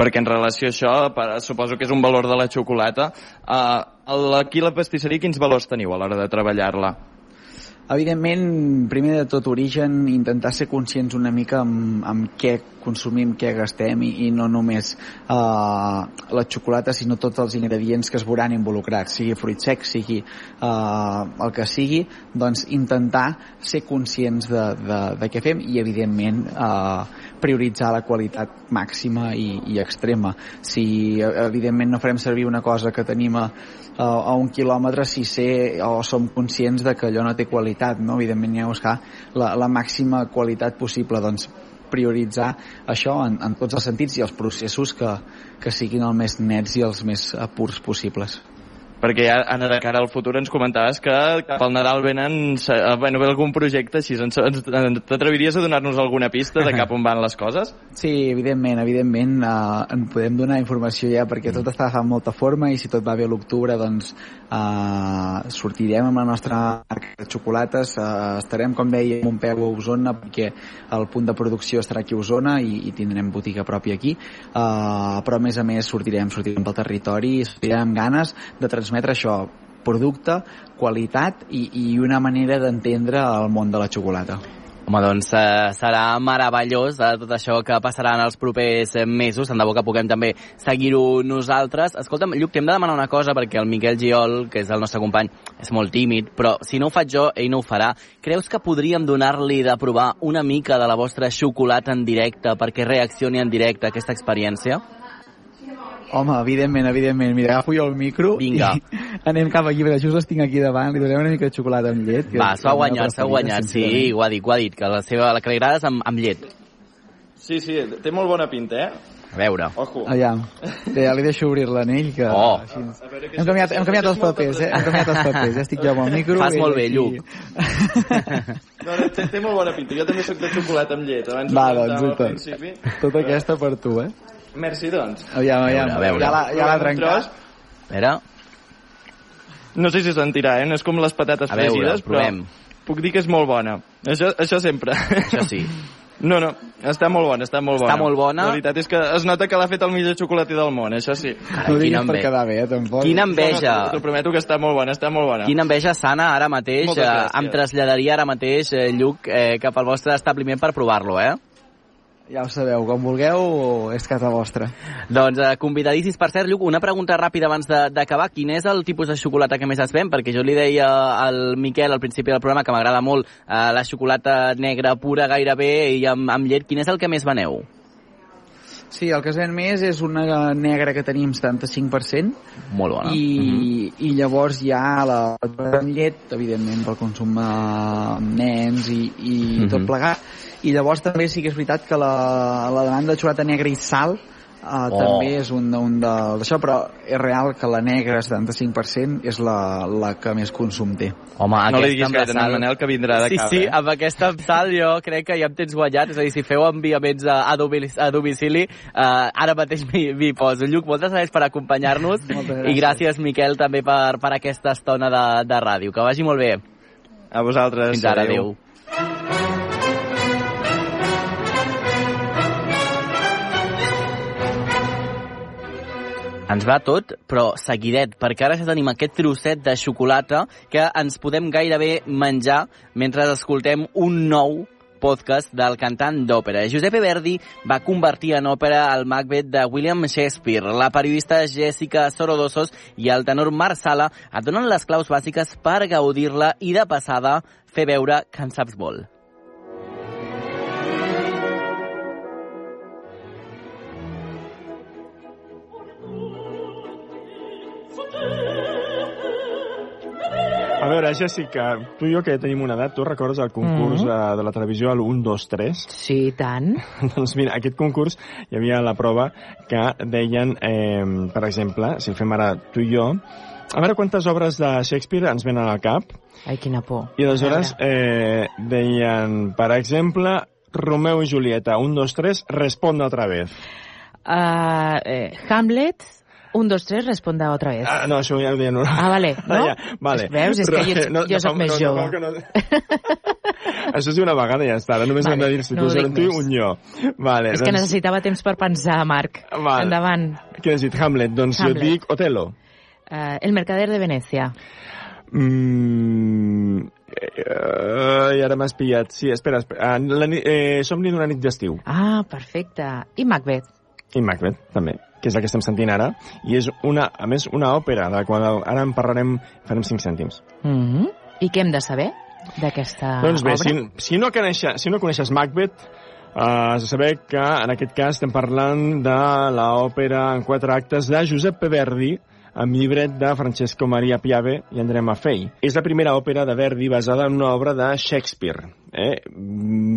perquè en relació a això, per, suposo que és un valor de la xocolata, uh, aquí la pastisseria quins valors teniu a l'hora de treballar-la? Evidentment, primer de tot origen, intentar ser conscients una mica amb, amb què consumim, què gastem i, i no només eh, la xocolata, sinó tots els ingredients que es veuran involucrats, sigui fruit sec, sigui eh, el que sigui, doncs intentar ser conscients de, de, de què fem i, evidentment, eh, prioritzar la qualitat màxima i, i extrema. Si, evidentment, no farem servir una cosa que tenim a, a, a un quilòmetre si sé o som conscients de que allò no té qualitat, no? Evidentment, hi ha buscar la, la màxima qualitat possible, doncs prioritzar això en, en tots els sentits i els processos que, que siguin el més nets i els més purs possibles perquè ja, Anna, de cara al futur ens comentaves que pel Nadal venen, eh, bueno, ve algun projecte així. T'atreviries a donar-nos alguna pista de cap on van les coses? Sí, evidentment, evidentment. Uh, en podem donar informació ja perquè tot està agafant molta forma i si tot va bé a l'octubre, doncs uh, sortirem amb la nostra marca de xocolates. Uh, estarem, com deia, un peu a Osona perquè el punt de producció estarà aquí a Osona i, i tindrem botiga pròpia aquí. Uh, però, a més a més, sortirem, sortirem pel territori i sortirem amb ganes de transmetre transmetre això, producte, qualitat i, i una manera d'entendre el món de la xocolata. Home, doncs eh, serà meravellós eh, tot això que passarà en els propers mesos. Tant de bo que puguem també seguir-ho nosaltres. Escolta'm, Lluc, t'hem de demanar una cosa perquè el Miquel Giol, que és el nostre company, és molt tímid, però si no ho faig jo, ell no ho farà. Creus que podríem donar-li de provar una mica de la vostra xocolata en directe perquè reaccioni en directe a aquesta experiència? Home, evidentment, evidentment. Mira, agafo jo el micro Vinga. i anem cap aquí, perquè just les tinc aquí davant, li donem una mica de xocolata amb llet. Va, s'ha guanyat, s'ha guanyat, sí, ho ha dit, ho ha dit, que la seva, la que li agrada és amb, amb llet. Sí, sí, té molt bona pinta, eh? A veure. Ojo. Aviam, ja li deixo obrir l'anell, que... Oh. Així... Hem canviat, hem canviat els papers, eh? Hem canviat els papers, ja estic jo amb el micro. Fas molt bé. Lluc. No, no, té, té molt bona pinta. Jo també sóc de xocolata amb llet. Abans Va, doncs, al tot. principi. Tota aquesta per tu, eh? Merci, doncs. Aviam, aviam. A veure, a veure. Ja l'ha ja trencat. tros. A veure, No sé si sentirà, eh? No és com les patates A veure, fregides, provem. però puc dir que és molt bona. Això, això sempre. això sí. No, no, està molt bona, està molt Està bona. molt bona. La veritat és que es nota que l'ha fet el millor xocolater del món, això sí. No ho diguis per quedar bé, eh, tampoc. Quina No, enveja. no, T'ho prometo que està molt bona, està molt bona. Quina enveja sana ara mateix. Moltes Eh, gràcies. em traslladaria ara mateix, eh, Lluc, eh, cap al vostre establiment per provar-lo, eh? Ja ho sabeu, com vulgueu, és casa vostra. Doncs eh, convidadíssims. Per cert, Lluc, una pregunta ràpida abans d'acabar. Quin és el tipus de xocolata que més es ven? Perquè jo li deia al Miquel al principi del programa que m'agrada molt eh, la xocolata negra pura gairebé i amb, amb llet. Quin és el que més veneu? Sí, el que es ven més és una negra que tenim 75%, Molt bona. i, i llavors hi ha la amb llet, evidentment, pel consum a nens i, i Mhm. tot plegat. I llavors també sí que és veritat que la, la demanda de xocolata negra i sal uh, Oh. també és un, un de, d'això, però és real que la negra, 75%, és la, la que més consum té. Home, No li aquesta diguis gaire, sal- Manel, que vindrà de sí, cap, Sí, eh? amb aquesta sal jo crec que ja em tens guanyat. És a dir, si feu enviaments a, a, domicili, a domicili, eh, ara mateix m'hi poso. Lluc, moltes gràcies per acompanyar-nos i gràcies. Miquel, també per, per aquesta estona de, de ràdio. Que vagi molt bé. A vosaltres. Fins ara, adéu. Ens va tot, però seguidet, perquè ara ja tenim aquest trosset de xocolata que ens podem gairebé menjar mentre escoltem un nou podcast del cantant d'òpera. Giuseppe Verdi va convertir en òpera el Macbeth de William Shakespeare. La periodista Jessica Sorodosos i el tenor Marc Sala et donen les claus bàsiques per gaudir-la i de passada fer veure que en saps molt. A veure, Jessica, tu i jo que tenim una edat, tu recordes el concurs mm. de la televisió, el 1, 2, 3? Sí, tant. doncs mira, aquest concurs hi havia la prova que deien, eh, per exemple, si el fem ara tu i jo, a veure quantes obres de Shakespeare ens venen al cap. Ai, quina por. I aleshores eh, deien, per exemple, Romeo i Julieta, 1, 2, 3, responde otra vez. Uh, eh, Hamlet, un, dos, tres, responda otra vez. Ah, no, això ja ho deien... Ah, vale, no? ja, vale. Veus, és que jo, Però, jo soc no, més no, jove. No, que no, això és una vegada ja està, ara només Vale, hem de dir si no tu tu un jo. Vale, És que necessitava temps per pensar, Marc. Val. Endavant. Què has dit? Hamlet. Doncs Hamlet. jo dic Otelo. Uh, el mercader de Venècia. Mm, eh, I ara m'has pillat. Sí, espera, espera. Ah, la, eh, Somni d'una nit d'estiu. Ah, perfecte. I Macbeth? I Macbeth, també, que és la que estem sentint ara. I és, una, a més, una òpera, de la qual ara en parlarem, farem 5 cèntims. Mm -hmm. I què hem de saber d'aquesta doncs bé, obra? si, si, no coneixes, si no coneixes Macbeth, Uh, has de saber que en aquest cas estem parlant de l'òpera en quatre actes de Josep Verdi amb llibret de Francesco Maria Piave i Andrea Maffei. És la primera òpera de Verdi basada en una obra de Shakespeare. Eh?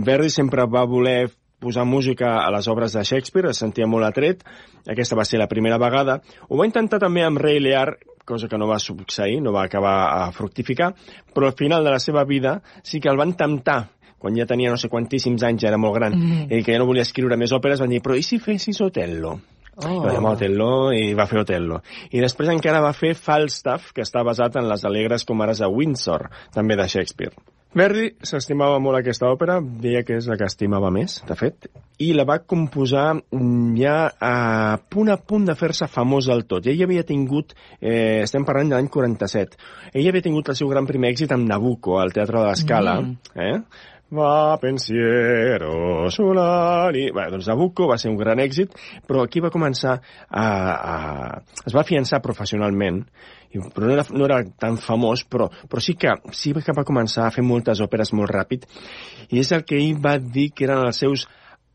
Verdi sempre va voler posar música a les obres de Shakespeare, es sentia molt atret, aquesta va ser la primera vegada. Ho va intentar també amb Rei Lear, cosa que no va succeir, no va acabar a fructificar, però al final de la seva vida sí que el van temptar quan ja tenia no sé quantíssims anys, ja era molt gran, Mhm. i que ja no volia escriure més òperes, van dir, però i si fessis Otello? Oh. Va Otello, i va fer Otello. I després encara va fer Falstaff, que està basat en les alegres comares de Windsor, també de Shakespeare. Verdi s'estimava molt aquesta òpera, deia que és la que estimava més, de fet, i la va composar mm, ja a punt a punt de fer-se famós del tot. Ell havia tingut, eh, estem parlant de l'any 47, ell havia tingut el seu gran primer èxit amb Nabucco, al Teatre de l'Escala, Mm. eh? Va pensiero solari... Bé, doncs Nabucco va ser un gran èxit, però aquí va començar a... a es va afiançar professionalment, però no era, no era tan famós, però, però sí que sí que va començar a fer moltes òperes molt ràpid, i és el que ell va dir que eren els seus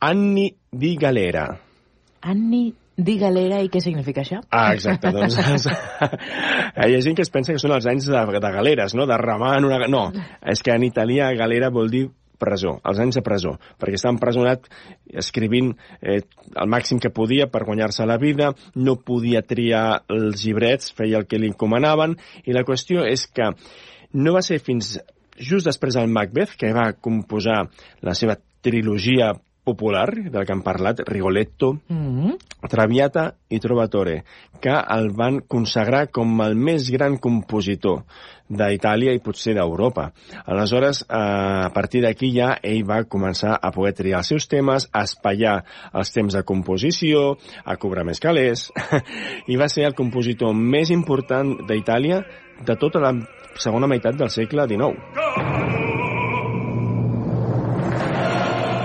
anni di galera. Anni di galera, i què significa això? Ah, exacte, doncs... Hi ha gent que es pensa que són els anys de, de galeres, no?, de remar en una... No, és que en italià galera vol dir presó, els anys de presó, perquè estava empresonat escrivint eh, el màxim que podia per guanyar-se la vida, no podia triar els llibrets, feia el que li encomanaven, i la qüestió és que no va ser fins just després del Macbeth, que va composar la seva trilogia popular, del que hem parlat, Rigoletto, mm -hmm. Traviata i Trovatore, que el van consagrar com el més gran compositor d'Itàlia i potser d'Europa. Aleshores, eh, a partir d'aquí ja ell va començar a poder triar els seus temes, a espaiar els temps de composició, a cobrar més calés, i va ser el compositor més important d'Itàlia de tota la segona meitat del segle XIX.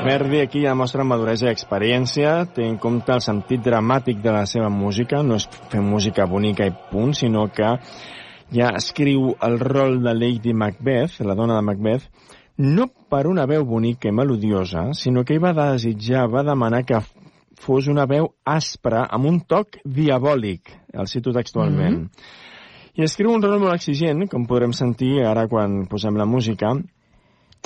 Verdi aquí ja mostra maduresa i experiència, té en compte el sentit dramàtic de la seva música, no és fer música bonica i punt, sinó que ja escriu el rol de Lady Macbeth, la dona de Macbeth, no per una veu bonica i melodiosa, sinó que ell va desitjar, va demanar que fos una veu aspra amb un toc diabòlic, el cito textualment. Mm -hmm. I escriu un rol molt exigent, com podrem sentir ara quan posem la música,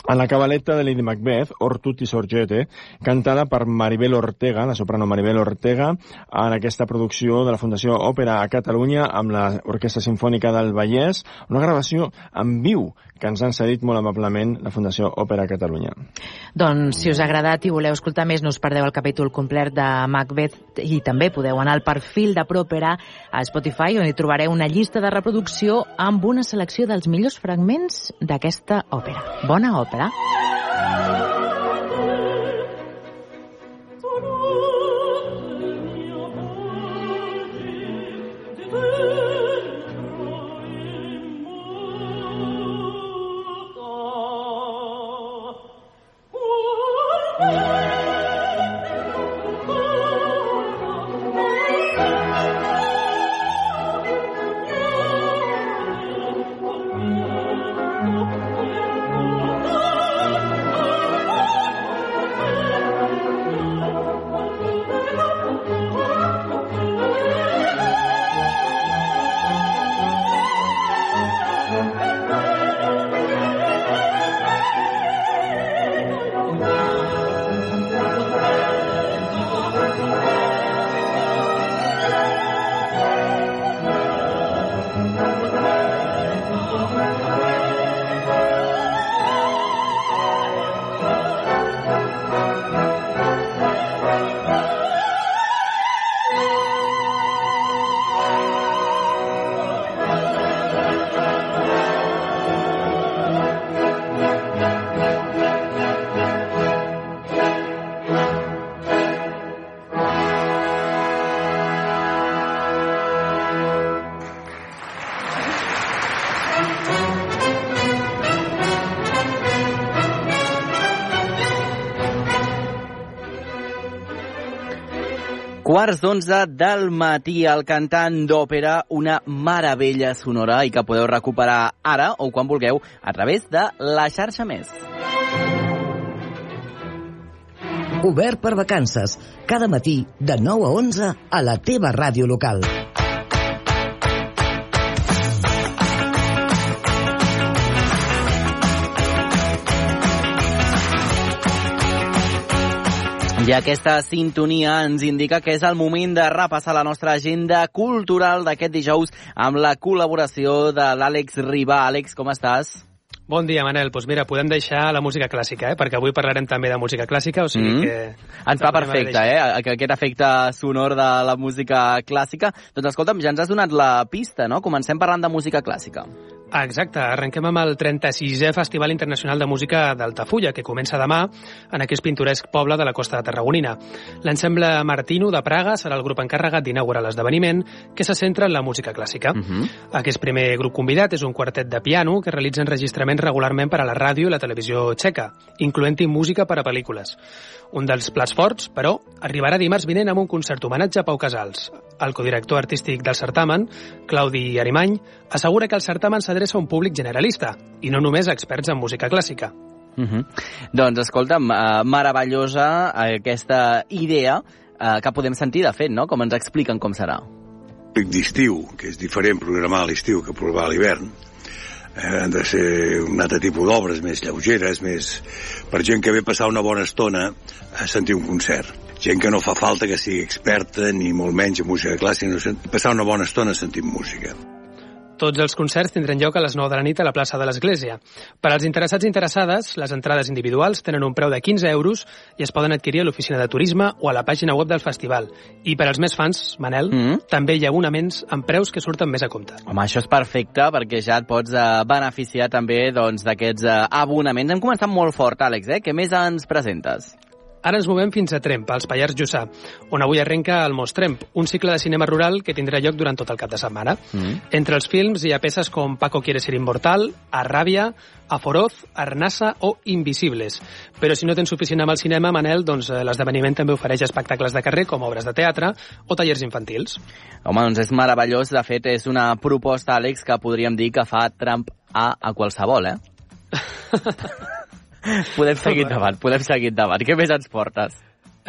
en la cabaleta de Lady Macbeth, Or tutti sorgete, cantada per Maribel Ortega, la soprano Maribel Ortega, en aquesta producció de la Fundació Òpera a Catalunya amb l'Orquestra Sinfònica del Vallès, una gravació en viu que ens han cedit molt amablement la Fundació Òpera a Catalunya. Doncs, si us ha agradat i voleu escoltar més, no us perdeu el capítol complet de Macbeth i també podeu anar al perfil de Propera a Spotify on hi trobareu una llista de reproducció amb una selecció dels millors fragments d'aquesta òpera. Bona òpera! l'òpera. Quarts d'onze del matí, el cantant d'òpera, una meravella sonora i que podeu recuperar ara o quan vulgueu a través de la xarxa Més. Obert per vacances, cada matí de 9 a 11 a la teva ràdio local. I aquesta sintonia ens indica que és el moment de repassar la nostra agenda cultural d'aquest dijous amb la col·laboració de l'Àlex Ribà. Àlex, com estàs? Bon dia, Manel. Doncs pues mira, podem deixar la música clàssica, eh? perquè avui parlarem també de música clàssica, o sigui mm -hmm. que... Ens va perfecte, eh? Aquest efecte sonor de la música clàssica. Doncs escolta'm, ja ens has donat la pista, no? Comencem parlant de música clàssica. Exacte, arrenquem amb el 36è Festival Internacional de Música d'Altafulla, que comença demà en aquest pintoresc poble de la costa de Tarragonina. L'ensemble Martino de Praga serà el grup encarregat d'inaugurar l'esdeveniment, que se centra en la música clàssica. Uh -huh. Aquest primer grup convidat és un quartet de piano que realitza enregistraments regularment per a la ràdio i la televisió txeca, incloent-hi música per a pel·lícules. Un dels plats forts, però, arribarà dimarts vinent amb un concert homenatge a Pau Casals. El codirector artístic del certamen, Claudi Arimany, assegura que el certamen s'adreça a un públic generalista i no només a experts en música clàssica. Uh -huh. Doncs escolta'm, uh, meravellosa aquesta idea uh, que podem sentir, de fet, no? Com ens expliquen com serà. d'estiu, que és diferent programar a l'estiu que programar a l'hivern, eh, han de ser un altre tipus d'obres més lleugeres, més per gent que ve passar una bona estona a sentir un concert. Gent que no fa falta que sigui experta ni molt menys en música clàssica, sinó passar una bona estona sentint música. Tots els concerts tindran lloc a les 9 de la nit a la plaça de l'Església. Per als interessats i interessades, les entrades individuals tenen un preu de 15 euros i es poden adquirir a l'oficina de turisme o a la pàgina web del festival. I per als més fans, Manel, mm -hmm. també hi ha abonaments amb preus que surten més a compte. Home, això és perfecte perquè ja et pots eh, beneficiar també doncs, d'aquests doncs, eh, abonaments. Hem començat molt fort, Àlex, eh? Què més ens presentes? Ara ens movem fins a Tremp, als Pallars Jussà, on avui arrenca el Mostremp, un cicle de cinema rural que tindrà lloc durant tot el cap de setmana. Mm. Entre els films hi ha peces com Paco quiere ser inmortal, Arràbia, Aforoz, Arnasa o Invisibles. Però si no tens suficient amb el cinema, Manel, doncs eh, l'esdeveniment també ofereix espectacles de carrer com obres de teatre o tallers infantils. Home, doncs és meravellós. De fet, és una proposta, Àlex, que podríem dir que fa Trump a, a qualsevol, eh? podem seguir endavant, podem seguir endavant. Què més ens portes?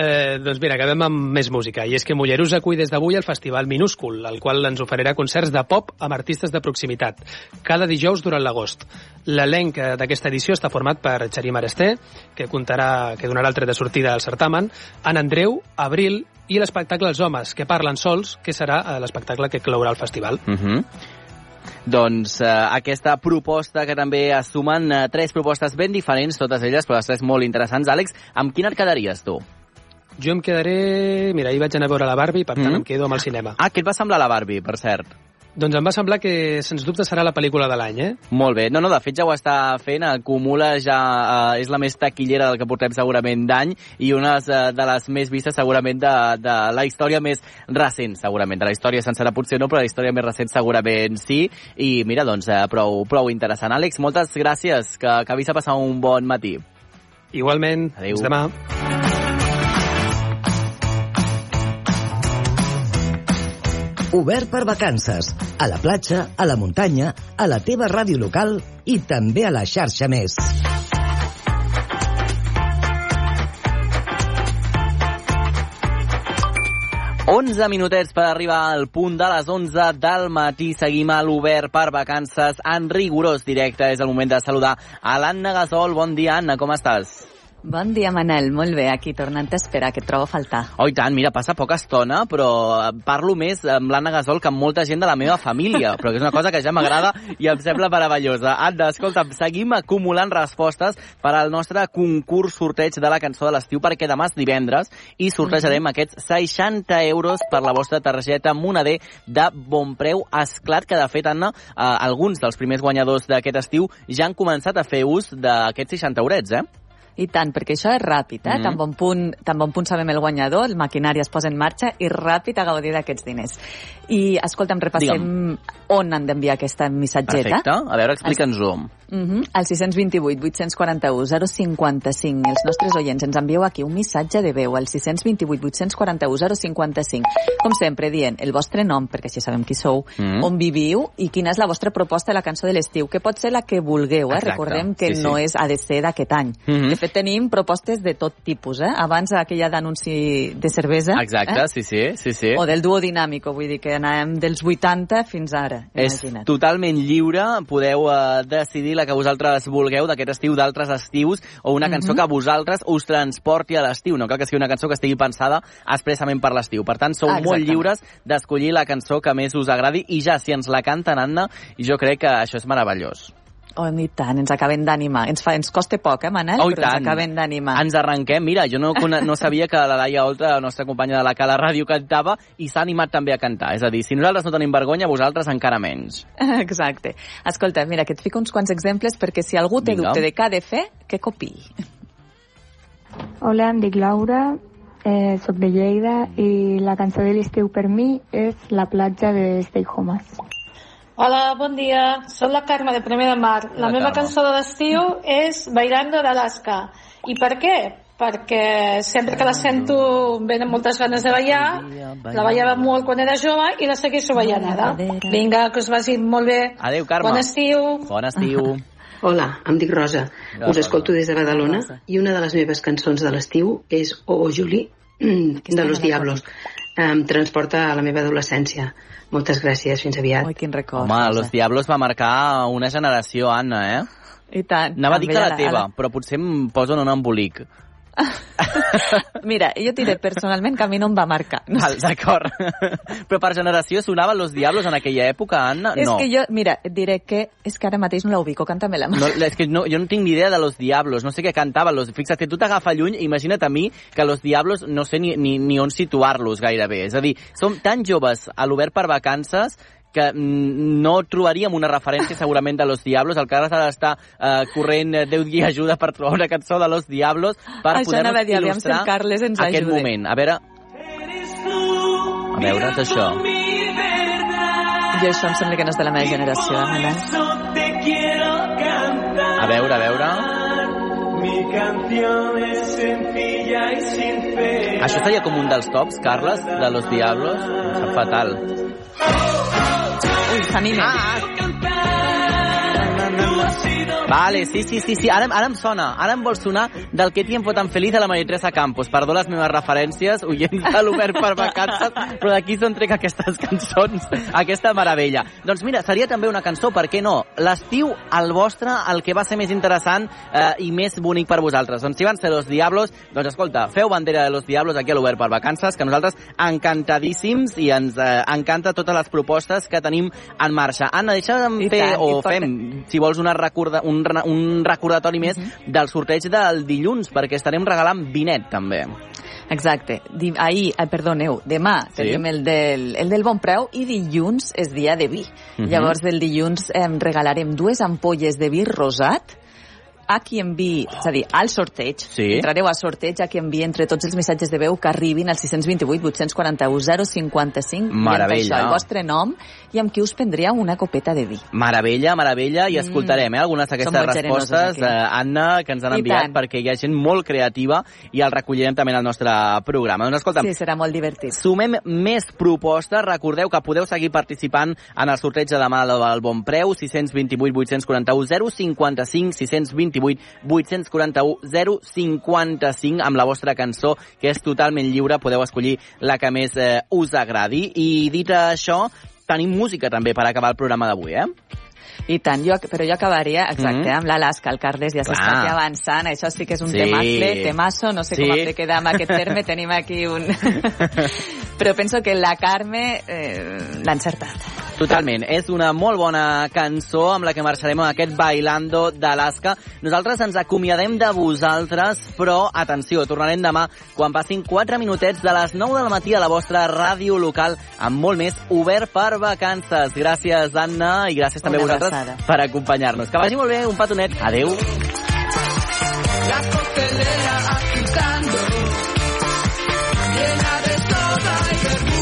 Eh, doncs mira, acabem amb més música. I és que Mollerús acull des d'avui el Festival Minúscul, el qual ens oferirà concerts de pop amb artistes de proximitat, cada dijous durant l'agost. L'elenc d'aquesta edició està format per Xarí Maresté, que comptarà, que donarà el tret de sortida al certamen, en Andreu, Abril i l'espectacle Els homes, que parlen sols, que serà eh, l'espectacle que clourà el festival. Uh -huh. Doncs eh, aquesta proposta que també es sumen eh, tres propostes ben diferents, totes elles, però les tres molt interessants. Àlex, amb quina et quedaries tu? Jo em quedaré... Mira, ahir vaig anar a veure la Barbie, per tant mm -hmm. em quedo amb el cinema. Ah, què et va semblar la Barbie, per cert? Doncs em va semblar que, sens dubte, serà la pel·lícula de l'any, eh? Molt bé. No, no, de fet ja ho està fent, acumula ja... Eh, és la més taquillera del que portem segurament d'any i una de, de les més vistes segurament de, de la història més recent, segurament. De la història sencera potser no, però la història més recent segurament sí. I mira, doncs, eh, prou, prou interessant. Àlex, moltes gràcies, que acabis de passar un bon matí. Igualment. Adéu. Fins demà. Obert per vacances. A la platja, a la muntanya, a la teva ràdio local i també a la xarxa més. Onze minutets per arribar al punt de les 11 del matí. Seguim a l'Obert per vacances en rigorós directe. És el moment de saludar a l'Anna Gasol. Bon dia, Anna, com estàs? Bon dia, Manel. Molt bé, aquí tornant a esperar, que et trobo a faltar. Oh, i tant, mira, passa poca estona, però parlo més amb l'Anna Gasol que amb molta gent de la meva família, però que és una cosa que ja m'agrada i em sembla meravellosa. Anna, escolta, seguim acumulant respostes per al nostre concurs sorteig de la cançó de l'estiu, perquè demà és divendres i sortejarem mm -hmm. aquests 60 euros per la vostra targeta moneder de bon preu. Esclat que, de fet, Anna, eh, alguns dels primers guanyadors d'aquest estiu ja han començat a fer ús d'aquests 60 eurets, eh? I tant, perquè això és ràpid, eh? Mm. Tan, bon punt, tan bon punt sabem el guanyador, el maquinari es posa en marxa i ràpid a gaudir d'aquests diners. I, escolta'm, repassem Digue'm. on han d'enviar aquesta missatgeta. Perfecte. A veure, explica'ns-ho. Uh -huh. Al 628 841 055. Els nostres oients ens envieu aquí un missatge de veu al 628 841 055. Com sempre, dient el vostre nom, perquè així sabem qui sou, uh -huh. on viviu i quina és la vostra proposta de la cançó de l'estiu, que pot ser la que vulgueu. Eh? Exacte. Recordem que sí, no sí. és ha de ser d'aquest any. Uh -huh. De fet, tenim propostes de tot tipus. Eh? Abans aquella d'anunci de cervesa. Exacte, eh? sí, sí, sí, sí. O del duo dinàmico, vull dir que anàvem dels 80 fins ara. És Imagina't. totalment lliure, podeu uh, decidir la que vosaltres vulgueu d'aquest estiu, d'altres estius, o una cançó Mhm. que a vosaltres us transporti a l'estiu. No cal que sigui una cançó que estigui pensada expressament per l'estiu. Per tant, sou Ah, molt exactament. lliures d'escollir la cançó que més us agradi i ja, si ens la canten, Anna, jo crec que això és meravellós. Oh, i tant, ens acaben d'animar. Ens, fa, ens costa poc, eh, Manel? Oh, però tant. ens acaben d'animar. Ens arrenquem. Mira, jo no, no sabia que la Laia Oltra, la nostra companya de la Cala Ràdio, cantava i s'ha animat també a cantar. És a dir, si nosaltres no tenim vergonya, vosaltres encara menys. Exacte. Escolta, mira, que et fico uns quants exemples perquè si algú té Vinga. dubte de què ha de fer, que copiï. Hola, em dic Laura, eh, soc de Lleida i la cançó de l'estiu per mi és La platja de Stay Homes. Hola, bon dia. Soc la Carme de Premià de Mar. La Hola, meva Carme. cançó de l'estiu és Bailando d'Alaska. I per què? Perquè sempre que la sento venen moltes ganes de ballar. La ballava molt quan era jove i la segueixo ballant ara. Vinga, que us vagi molt bé. Adéu, Carme. Bon estiu. Bon estiu. Hola, em dic Rosa. Hola, Us escolto des de Badalona i una de les meves cançons de l'estiu és Oh, oh Julie, de Los Diablos. em transporta a la meva adolescència. Moltes gràcies, fins aviat. Ui, quin record. Home, Los Diablos va marcar una generació, Anna, eh? I tant. Anava a dir que la teva, però potser em poso en un embolic. Mira, jo diré personalment que a mi no em va marcar. No Val, D'acord. però per generació sonava Los Diablos en aquella època, Anna? És no. que jo, mira, et diré que és que ara mateix no la ubico, canta-me-la. No, és que no, jo no tinc ni idea de Los Diablos, no sé què cantaven. Los... Fixa't, tu t'agafa lluny, imagina't a mi que Los Diablos no sé ni, ni, ni on situar-los gairebé. És a dir, som tan joves a l'obert per vacances que mm, no trobaríem una referència segurament de Los Diablos. El Carles ha d'estar eh, corrent eh, Déu guia ajuda per trobar una cançó de Los Diablos per poder-nos il·lustrar Carles ens aquest ajuda. moment. A veure... A veure, és això. Jo això em sembla que no és de la meva generació, eh? A veure, a veure... Mi canción es sencilla y sin fe. Això seria com un dels tops, Carles, de Los Diablos? Em sap fatal. Ui, s'anime. Vale, sí, sí, sí, sí. Ara, ara em sona. Ara em vol sonar del que tiempo tan feliz a la Maria Teresa Campos. Perdó les meves referències, oients de l'Obert per vacances, però d'aquí s'on trec aquestes cançons, aquesta meravella. Doncs mira, seria també una cançó, per què no? L'estiu, el vostre, el que va ser més interessant eh, i més bonic per vosaltres. Doncs si van ser Los Diablos, doncs escolta, feu bandera de Los Diablos aquí a l'Obert per vacances, que nosaltres encantadíssims i ens eh, encanta totes les propostes que tenim en marxa. Anna, deixa'm I fer, tant, o fem, si vols, una recorda, un, un recordatori més del sorteig del dilluns, perquè estarem regalant vinet, també. Exacte. Ahir, eh, perdoneu, demà Sí. tenim el del, el del bon preu i dilluns és dia de vi. Mhm. Llavors, del dilluns eh, regalarem dues ampolles de vi rosat a qui enviï, és a dir, al sorteig, Sí. entrareu a sorteig a qui enviï entre tots els missatges de veu que arribin al 628 841 055 Meravella. això, el vostre nom i amb qui us prendria una copeta de vi. Meravella, meravella, i Mm. escoltarem eh, algunes d'aquestes respostes, eh, Anna, que ens han I enviat, tant. perquè hi ha gent molt creativa i el recollirem també en el nostre programa. Doncs escolta'm, Sí, serà molt divertit. Sumem més propostes. Recordeu que podeu seguir participant en el sorteig de demà del Bon Preu, 628 841 055, 628 841 055, amb la vostra cançó, que és totalment lliure. Podeu escollir la que més eh, us agradi. I dit això, tenim música també per acabar el programa d'avui, eh? I tant, jo, però jo acabaria, exacte, Mhm. amb l'Alaska, el Carles ja s'està aquí avançant, això sí que és un Sí. temazo, temazo, no sé Sí. com hem de quedar amb aquest terme, tenim aquí un... però penso que la Carme eh, l'ha encertat. Totalment. És una molt bona cançó amb la que marxarem amb aquest Bailando d'Alaska. Nosaltres ens acomiadem de vosaltres, però, atenció, tornarem demà quan passin 4 minutets de les 9 del matí a la vostra ràdio local amb molt més obert per vacances. Gràcies, Anna, i gràcies també a vosaltres abraçada. per acompanyar-nos. Que vagi molt bé, un petonet. Adeu. La coctelera agitando, llena de soda y vermouth.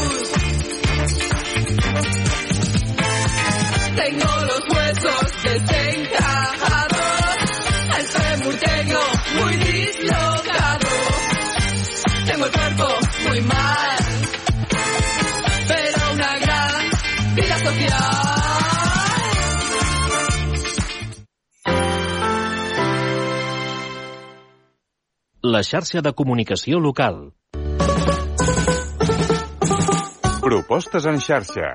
Tengo los huesos desencajados, el fémur tengo muy dislocado. Tengo el cuerpo muy mal, pero una gran vida social. La xarxa de comunicació local. Propostes en xarxa.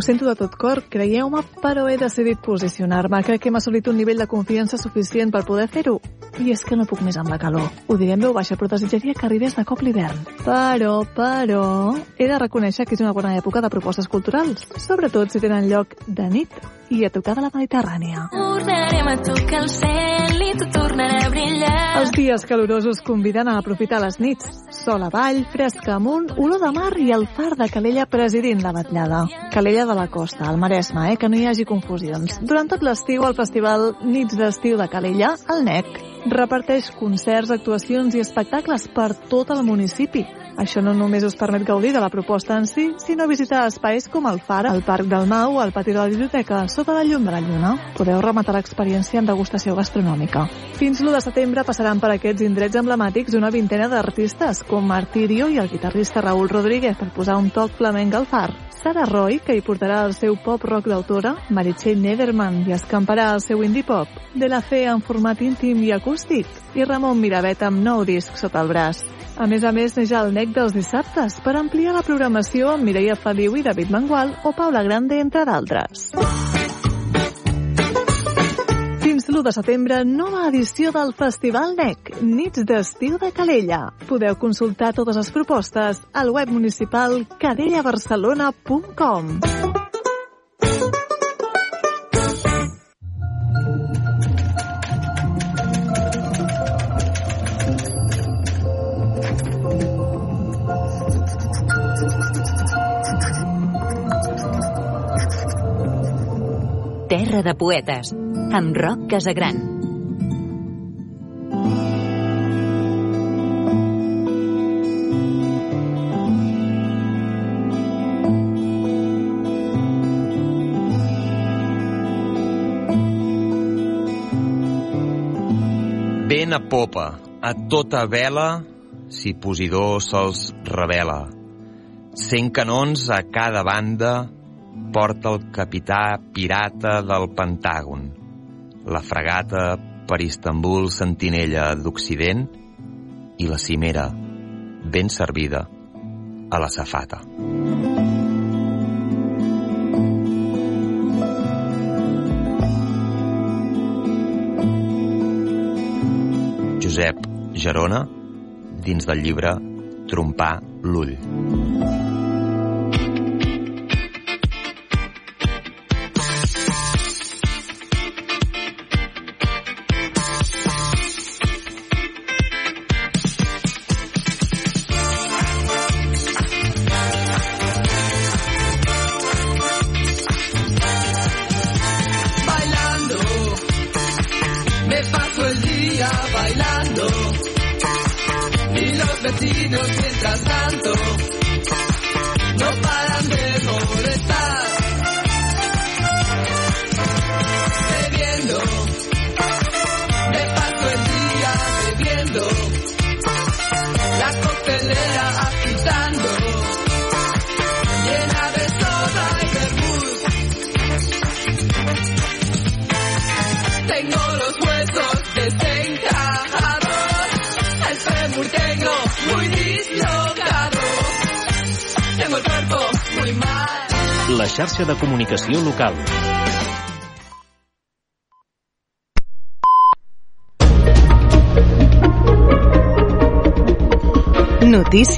Ho sento de tot cor, creieu-me, però he decidit posicionar-me. Crec que hem assolit un nivell de confiança suficient per poder fer-ho. I és que no puc més amb la calor. Ho diré en veu baixa, però desitjaria que arribés de cop l'hivern. Però, però, he de reconèixer que és una bona època de propostes culturals, sobretot si tenen lloc de nit i a tocar de la Mediterrània. Tornarem a tocar el cel i tot tornarà a brillar. Els dies calorosos conviden a aprofitar les nits. Sol avall, fresca amunt, olor de mar i el far de Calella presidint la batllada. Calella de la Costa, al Maresme, eh? que no hi hagi confusions. Durant tot l'estiu, el festival Nits d'Estiu de Calella, el NEC, reparteix concerts, actuacions i espectacles per tot el municipi. Això no només us permet gaudir de la proposta en si, sinó visitar espais com el Far, el Parc del Mau, el Pati de la Biblioteca. Sota la llum de la lluna. Podeu rematar l'experiència en degustació gastronòmica. Fins l'1 de setembre passaran per aquests indrets emblemàtics una vintena d'artistes, com Martirio i el guitarrista Raúl Rodríguez, per posar un toc flamenc al far. Sara Roy, que hi portarà el seu pop rock d'autora, Meritxell Nederman, i escamparà el seu indie pop, De la Fe en format íntim i acústic, i Ramon Miravet amb nou disc sota el braç. A més a més, neix el NEC dels dissabtes per ampliar la programació amb Mireia Feliu i David Mangual o Paula Grande, entre d'altres. Fins l'1 de setembre, nova edició del Festival NEC, Nits d'Estiu de Calella. Podeu consultar totes les propostes al web municipal cadellabarcelona.com. Terra de poetes, amb Roc Casagran. Vent a popa, a tota vela, si Posidó se'ls revela. Cent canons a cada banda, porta el capità pirata del Pentàgon. La fregata per Istanbul sentinella d'Occident i la cimera, ben servida, a la safata. Josep Gerona, dins del llibre Trompar l'ull.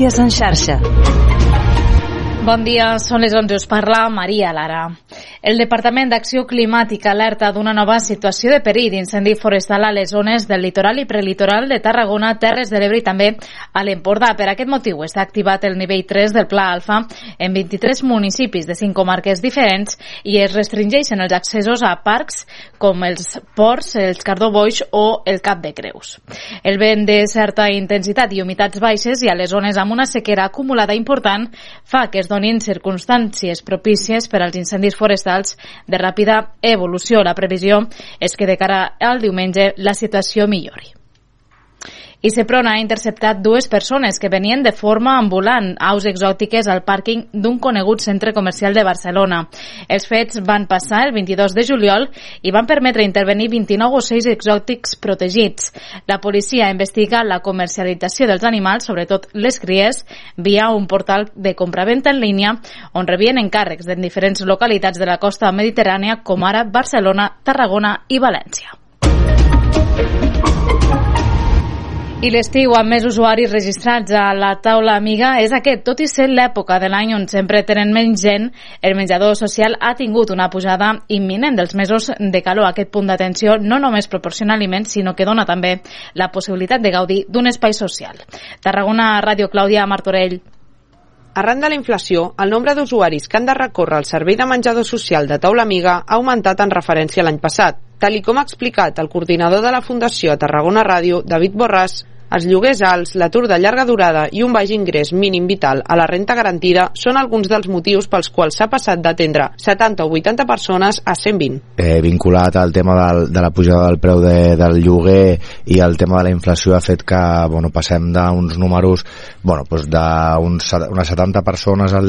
Notícies en xarxa. Bon dia, són les 11. Us parla Maria Lara. El Departament d'Acció Climàtica alerta d'una nova situació de perill d'incendi forestal a les zones del litoral i prelitoral de Tarragona, Terres de l'Ebre i també a l'Empordà. Per aquest motiu està activat el nivell 3 del Pla Alfa en 23 municipis de 5 comarques diferents i es restringeixen els accessos a parcs com els ports, els Cardó Boix o el Cap de Creus. El vent de certa intensitat i humitats baixes i a les zones amb una sequera acumulada important fa que es donin circumstàncies propícies per als incendis forestals de ràpida evolució. La previsió és que de cara al diumenge la situació millori. I Seprona ha interceptat dues persones que venien de forma ambulant aus exòtiques al pàrquing d'un conegut centre comercial de Barcelona. Els fets van passar el 22 de juliol i van permetre intervenir 29 ocells exòtics protegits. La policia investiga la comercialització dels animals, sobretot les cries, via un portal de compraventa en línia on rebien encàrrecs de diferents localitats de la costa mediterrània com ara Barcelona, Tarragona i València. I l'estiu amb més usuaris registrats a la taula amiga és aquest. Tot i ser l'època de l'any on sempre tenen menys gent, el menjador social ha tingut una pujada imminent dels mesos de calor. Aquest punt d'atenció no només proporciona aliments, sinó que dona també la possibilitat de gaudir d'un espai social. Tarragona Ràdio Clàudia Martorell. Arran de la inflació, el nombre d'usuaris que han de recórrer al servei de menjador social de taula amiga ha augmentat en referència a l'any passat, tal i com ha explicat el coordinador de la Fundació a Tarragona Ràdio, David Borràs, Els lloguers alts, l'atur de llarga durada i un baix ingrés mínim vital a la renta garantida són alguns dels motius pels quals s'ha passat d'atendre 70 o 80 persones a 120. Eh, vinculat al tema del, de la pujada del preu de, del lloguer i el tema de la inflació ha fet que bueno, passem d'uns números bueno, doncs d'unes 70 persones al